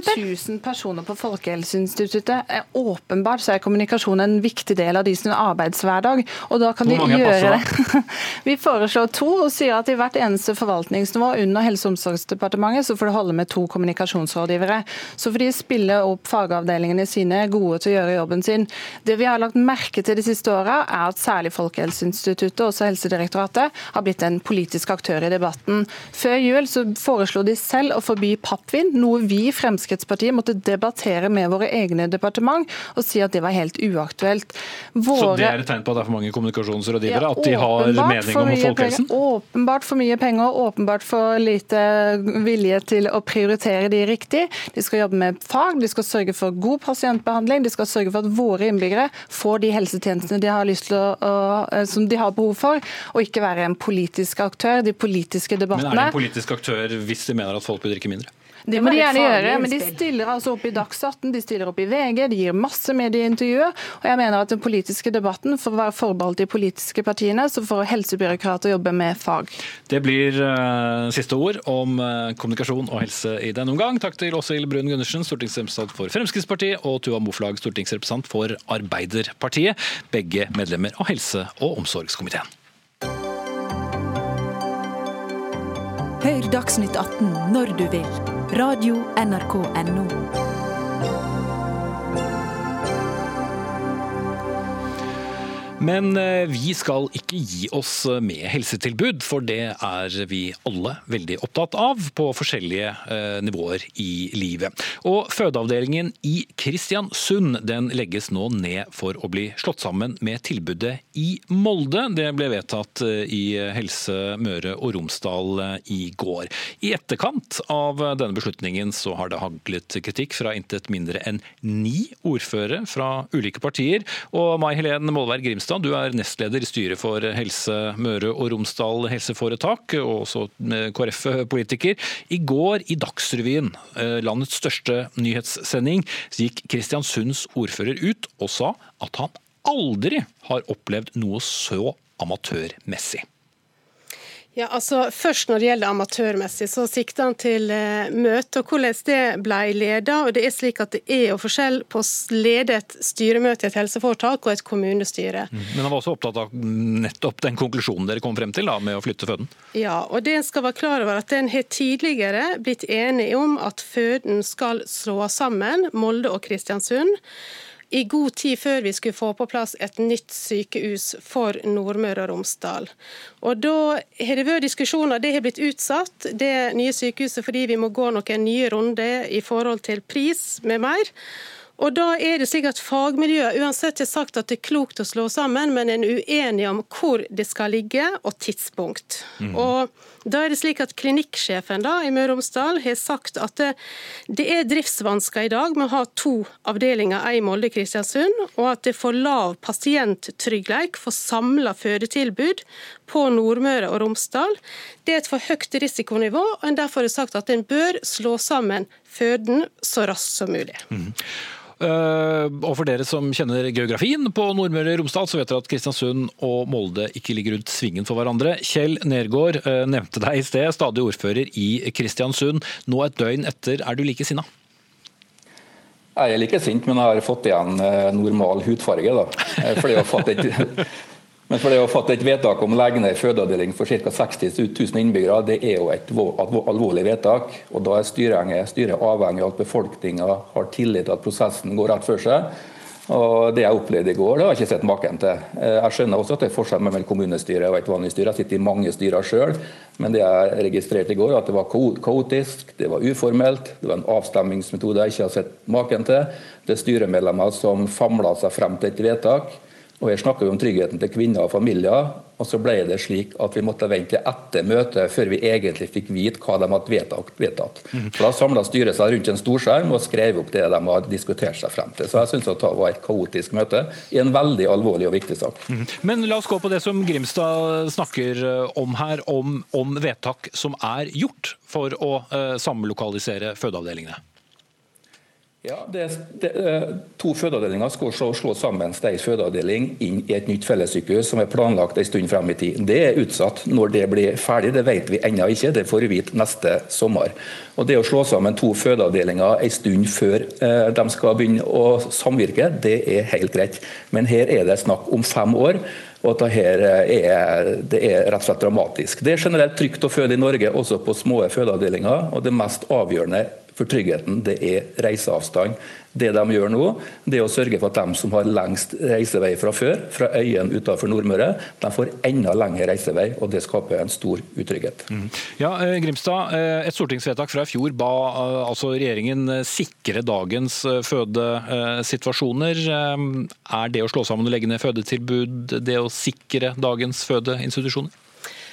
Det jobber 1000 personer på Folkehelseinstituttet. Åpenbart så er kommunikasjon en viktig del av de sin arbeidshverdag. og da kan de gjøre det. Vi foreslår to og sier at i hvert eneste forvaltningsnivå under Helse- og omsorgsdepartementet så får det holde med to kommunikasjonsrådgivere. Så får de spille opp fagavdelingene sine gode til å gjøre jobben sin. Det vi har lagt merke til de siste åra, er at særlig Folkehelseinstituttet og også Helsedirektoratet har blitt en politisk aktør i debatten. Før jul så foreslo de selv å forby pappvin, noe vi i Fremskrittspartiet måtte debattere med våre egne departement og si at det var helt uaktuelt. Våre... Så det er et tegn på at det er for mange kommunikasjonsrådgivere? Ja, at de har mening om folkehelsen? Åpenbart for mye penger, åpenbart for lite vilje til å prioritere de riktig. De skal jobbe med fag, de skal sørge for god pasientbehandling, de skal sørge for at våre innbyggere får de helsetjenestene de har, lyst til å, som de har behov for, og ikke være en politisk aktør. De politiske debattene. Men er det en politisk aktør hvis de mener at folk bør drikke mindre? Det må de gjerne gjøre, men de stiller altså opp i Dagsnytt, de stiller opp i VG, de gir masse medieintervjuer. Og jeg mener at den politiske debatten får være forbeholdt de politiske partiene, så får helsebyråkrater jobbe med fag. Det blir uh, siste ord om uh, kommunikasjon og helse i denne omgang. Takk til Åshild Brun Gundersen, stortingsrepresentant for Fremskrittspartiet, og Tuva Moflag, stortingsrepresentant for Arbeiderpartiet, begge medlemmer av helse- og omsorgskomiteen. Hør Dagsnytt 18 når du vil. Radio Men eh, vi skal ikke gi oss med helsetilbud, for det er vi alle veldig opptatt av på forskjellige eh, nivåer i livet. Og Fødeavdelingen i Kristiansund den legges nå ned for å bli slått sammen med tilbudet i Molde. Det ble vedtatt eh, i Helse Møre og Romsdal i går. I etterkant av denne beslutningen så har det haglet kritikk fra intet mindre enn ni ordførere fra ulike partier. Og Mai Helen Målvær Grimstad Ropstad, du er nestleder i styret for Helse Møre og Romsdal helseforetak, og også KrF-politiker. I går i Dagsrevyen, eh, landets største nyhetssending, gikk Kristiansunds ordfører ut og sa at han aldri har opplevd noe så amatørmessig. Ja, altså Først når det gjelder amatørmessig, så sikter han til eh, møte og hvordan det ble ledet. Og det er slik at det er jo forskjell på å lede et styremøte i et helseforetak og et kommunestyre. Mm. Men han var også opptatt av nettopp den konklusjonen dere kom frem til da, med å flytte føden? Ja, og det skal være klar over at en har tidligere blitt enig om at føden skal slås sammen, Molde og Kristiansund i god tid før vi skulle få på plass et nytt sykehus for Nordmøre og Romsdal. Og Da har det vært diskusjoner, det har blitt utsatt, det nye sykehuset fordi vi må gå noen nye runder i forhold til pris med mer. Og da er det slik at Fagmiljøet uansett har sagt at det er klokt å slå sammen, men en er uenig om hvor det skal ligge og tidspunkt. Mm. Og da er det slik at Klinikksjefen da, i Møre og Romsdal har sagt at det, det, er driftsvansker i dag med å ha to avdelinger, ei i Molde og Kristiansund, og at det er for lav pasienttrygghet for samla fødetilbud på Nordmøre og Romsdal. Det er et for høyt risikonivå, og en derfor har sagt at en bør slå sammen føden så raskt som mulig. Mm. Uh, og for dere som kjenner geografien på Nordmøre og Romsdal, så vet dere at Kristiansund og Molde ikke ligger rundt svingen for hverandre. Kjell Nergård uh, nevnte deg i sted, stadig ordfører i Kristiansund. Nå et døgn etter, er du like sinna? Jeg er like sint, men jeg har fått igjen uh, normal hudfarge. da. Fordi jeg har fått et Men for det å fatte et vedtak om å legge ned fødeavdeling for ca. 60 000 innbyggere, det er jo et alvorlig vedtak. og Da er styret, styret avhengig av at befolkninga har tillit til at prosessen går rett for seg. Og Det jeg opplevde i går, det har jeg ikke sett maken til. Eh, jeg skjønner også at det er forskjell mellom kommunestyret og et vanlig styre. Jeg sitter i mange styrer sjøl, men det jeg registrerte i går, at det var kaotisk, det var uformelt, det var en avstemmingsmetode jeg ikke har sett maken til. Det er styremedlemmer som famla seg frem til et vedtak og Her snakker vi om tryggheten til kvinner og familier. og Så ble det slik at vi måtte vente etter møtet før vi egentlig fikk vite hva de hadde vedtatt. Mhm. For Da samla styret seg rundt en storskjerm og skrev opp det de hadde diskutert seg frem til. Så jeg syns det var et kaotisk møte i en veldig alvorlig og viktig sak. Mhm. Men la oss gå på det som Grimstad snakker eh, om her, om, om vedtak som er gjort for å uh, samlokalisere fødeavdelingene. Ja, det, det, eh, To fødeavdelinger skal slå, sammen Steis fødeavdeling inn i et nytt fellessykehus som er planlagt en stund frem i tid. Det er utsatt. Når det blir ferdig, det vet vi ennå ikke. Det får vi vite neste sommer. Og Det å slå sammen to fødeavdelinger en stund før eh, de skal begynne å samvirke, det er helt greit. Men her er det snakk om fem år. Og at dette er, det er rett og slett dramatisk. Det er generelt trygt å føde i Norge, også på små fødeavdelinger. og Det mest avgjørende for tryggheten, det er reiseavstand. Det de gjør nå, det er å sørge for at de som har lengst reisevei fra før, fra øyene utenfor Nordmøre, de får enda lengre reisevei, og det skaper en stor utrygghet. Mm. Ja, eh, Grimstad, eh, Et stortingsvedtak fra i fjor ba eh, altså regjeringen sikre dagens fødesituasjoner. Er det å slå sammen og legge ned fødetilbud det å sikre dagens fødeinstitusjoner?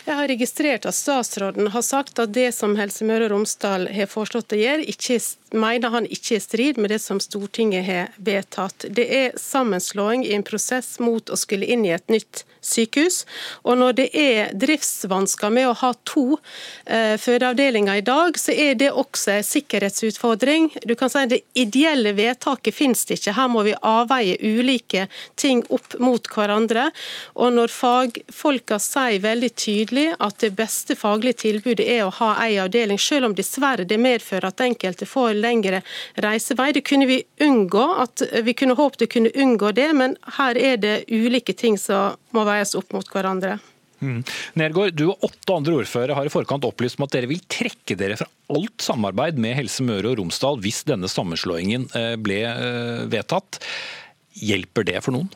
Jeg har registrert at statsråden har sagt at det som Helse Møre og Romsdal har foreslått å gjøre, ikke mener han ikke er i strid med det som Stortinget har vedtatt. Det er sammenslåing i en prosess mot å skulle inn i et nytt sykehus. Og når det er driftsvansker med å ha to eh, fødeavdelinger i dag, så er det også en sikkerhetsutfordring. Du kan si Det ideelle vedtaket finnes ikke. Her må vi avveie ulike ting opp mot hverandre. Og når fagfolka sier veldig tydelig at det beste faglige tilbudet er å ha ei avdeling, selv om dessverre det medfører at enkelte får lengre reisevei. Det kunne vi unngå, at vi kunne håpet vi kunne unngå det, men her er det ulike ting som må veies opp mot hverandre. Mm. Nergård, du og åtte andre ordførere har i forkant opplyst om at dere vil trekke dere fra alt samarbeid med Helse Møre og Romsdal hvis denne sammenslåingen eh, ble eh, vedtatt. Hjelper det for noen?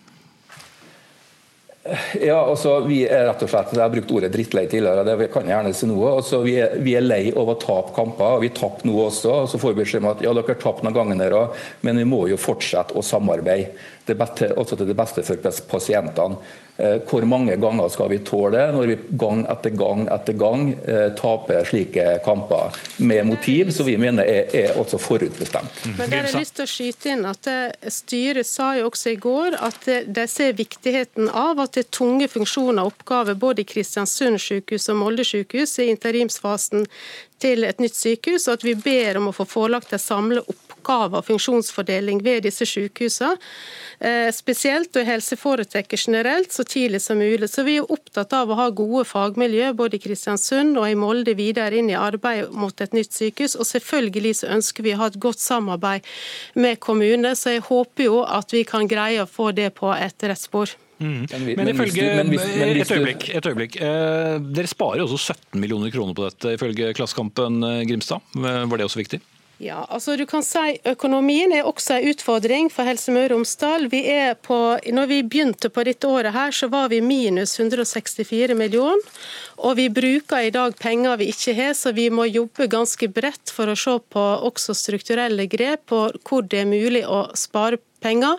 Ja, altså vi er rett og slett, Jeg har brukt ordet drittlei tidligere, det kan jeg gjerne si nå. Altså, vi, er, vi, er, lei av å tape kamper. og Vi tapte nå også. og Så får vi beskjed om at ja, dere har tapt noen ganger, men vi må jo fortsette å samarbeide. Det beste, også til det beste for pasientene. Eh, hvor mange ganger skal vi tåle det når vi gang etter gang etter gang eh, taper slike kamper med motiv som vi mener er, er også forutbestemt. Mm. Men der har lyst til å skyte inn at eh, Styret sa jo også i går at de ser viktigheten av at det er tunge funksjoner og oppgaver både i Kristiansund sykehus og Molde sykehus i interimsfasen til et nytt sykehus, og at vi ber om å få forelagt en samlet oppgave og funksjonsfordeling ved disse sykehusene. Eh, spesielt og i helseforetaket generelt så tidlig som mulig. Så Vi er opptatt av å ha gode fagmiljø både i Kristiansund og i Molde videre inn i arbeid mot et nytt sykehus. Og selvfølgelig så ønsker vi å ha et godt samarbeid med kommunene, så jeg håper jo at vi kan greie å få det på et rett spor. Mm. Men, ifølge, et øyeblikk, et øyeblikk. Eh, dere sparer også 17 millioner kroner på dette, ifølge Klassekampen, eh, Grimstad. Var det også viktig? Ja, altså du kan si Økonomien er også en utfordring for Helse Møre og Romsdal. Vi er på, når vi begynte på dette året, her, så var vi minus 164 millioner. Og vi bruker i dag penger vi ikke har, så vi må jobbe ganske bredt for å se på også strukturelle grep på hvor det er mulig å spare penger.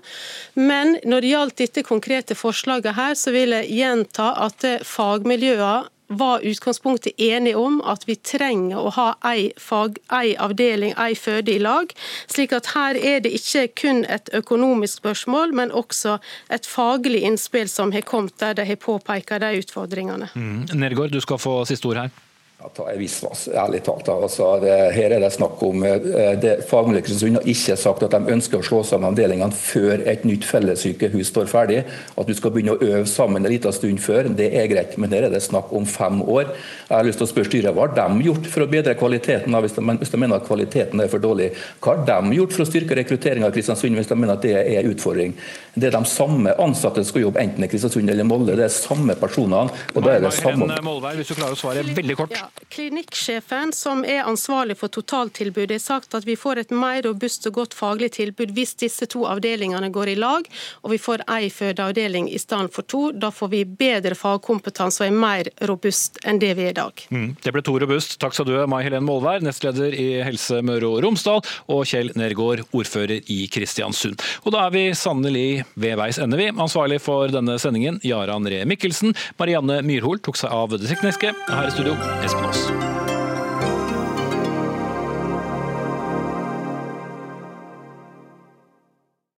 Men når det gjaldt dette konkrete forslaget her, så vil jeg gjenta at fagmiljøene var utgangspunktet enige om at vi trenger å ha ei, fag, ei avdeling, ei føde i lag. slik at her er det ikke kun et økonomisk spørsmål, men også et faglig innspill som har kommet der de har påpekt de utfordringene. Mm. Nergård, du skal få siste ord her. Ta en viss ærlig talt. Altså, det, her er det snakk om eh, det Fagmiljøet Kristiansund har ikke sagt at de ønsker å slå sammen avdelingene før et nytt fellessykehus står ferdig. At du skal begynne å øve sammen en liten stund før, det er greit. Men her er det snakk om fem år. Jeg har lyst til å spørre styret, Hva har de gjort for å bedre kvaliteten, hvis de, hvis de mener at kvaliteten er for dårlig? Hva har de gjort for å styrke rekrutteringen av Kristiansund, hvis de mener at det er en utfordring? Det er de samme ansatte som skal jobbe enten i Kristiansund eller Molde. Det er samme personene. og da er det samme... Molvær, hvis du klarer å svare veldig kort. Ja, Klinikksjefen, som er ansvarlig for totaltilbudet, har sagt at vi får et mer robust og godt faglig tilbud hvis disse to avdelingene går i lag, og vi får ei fødeavdeling i stedet for to. Da får vi bedre fagkompetanse og er mer robust enn det vi er i dag. Mm, det ble to robust. Takk skal du ha, Mai Helen Målvær, nestleder i Helse Møre og Romsdal, og Kjell Nergård, ordfører i Kristiansund. Og da er vi sannelig ved veis ende, vi. Ansvarlig for denne sendingen, Jarand Ree Mikkelsen. Marianne Myrhol tok seg av det tekniske. Her i studio, Espen Aas.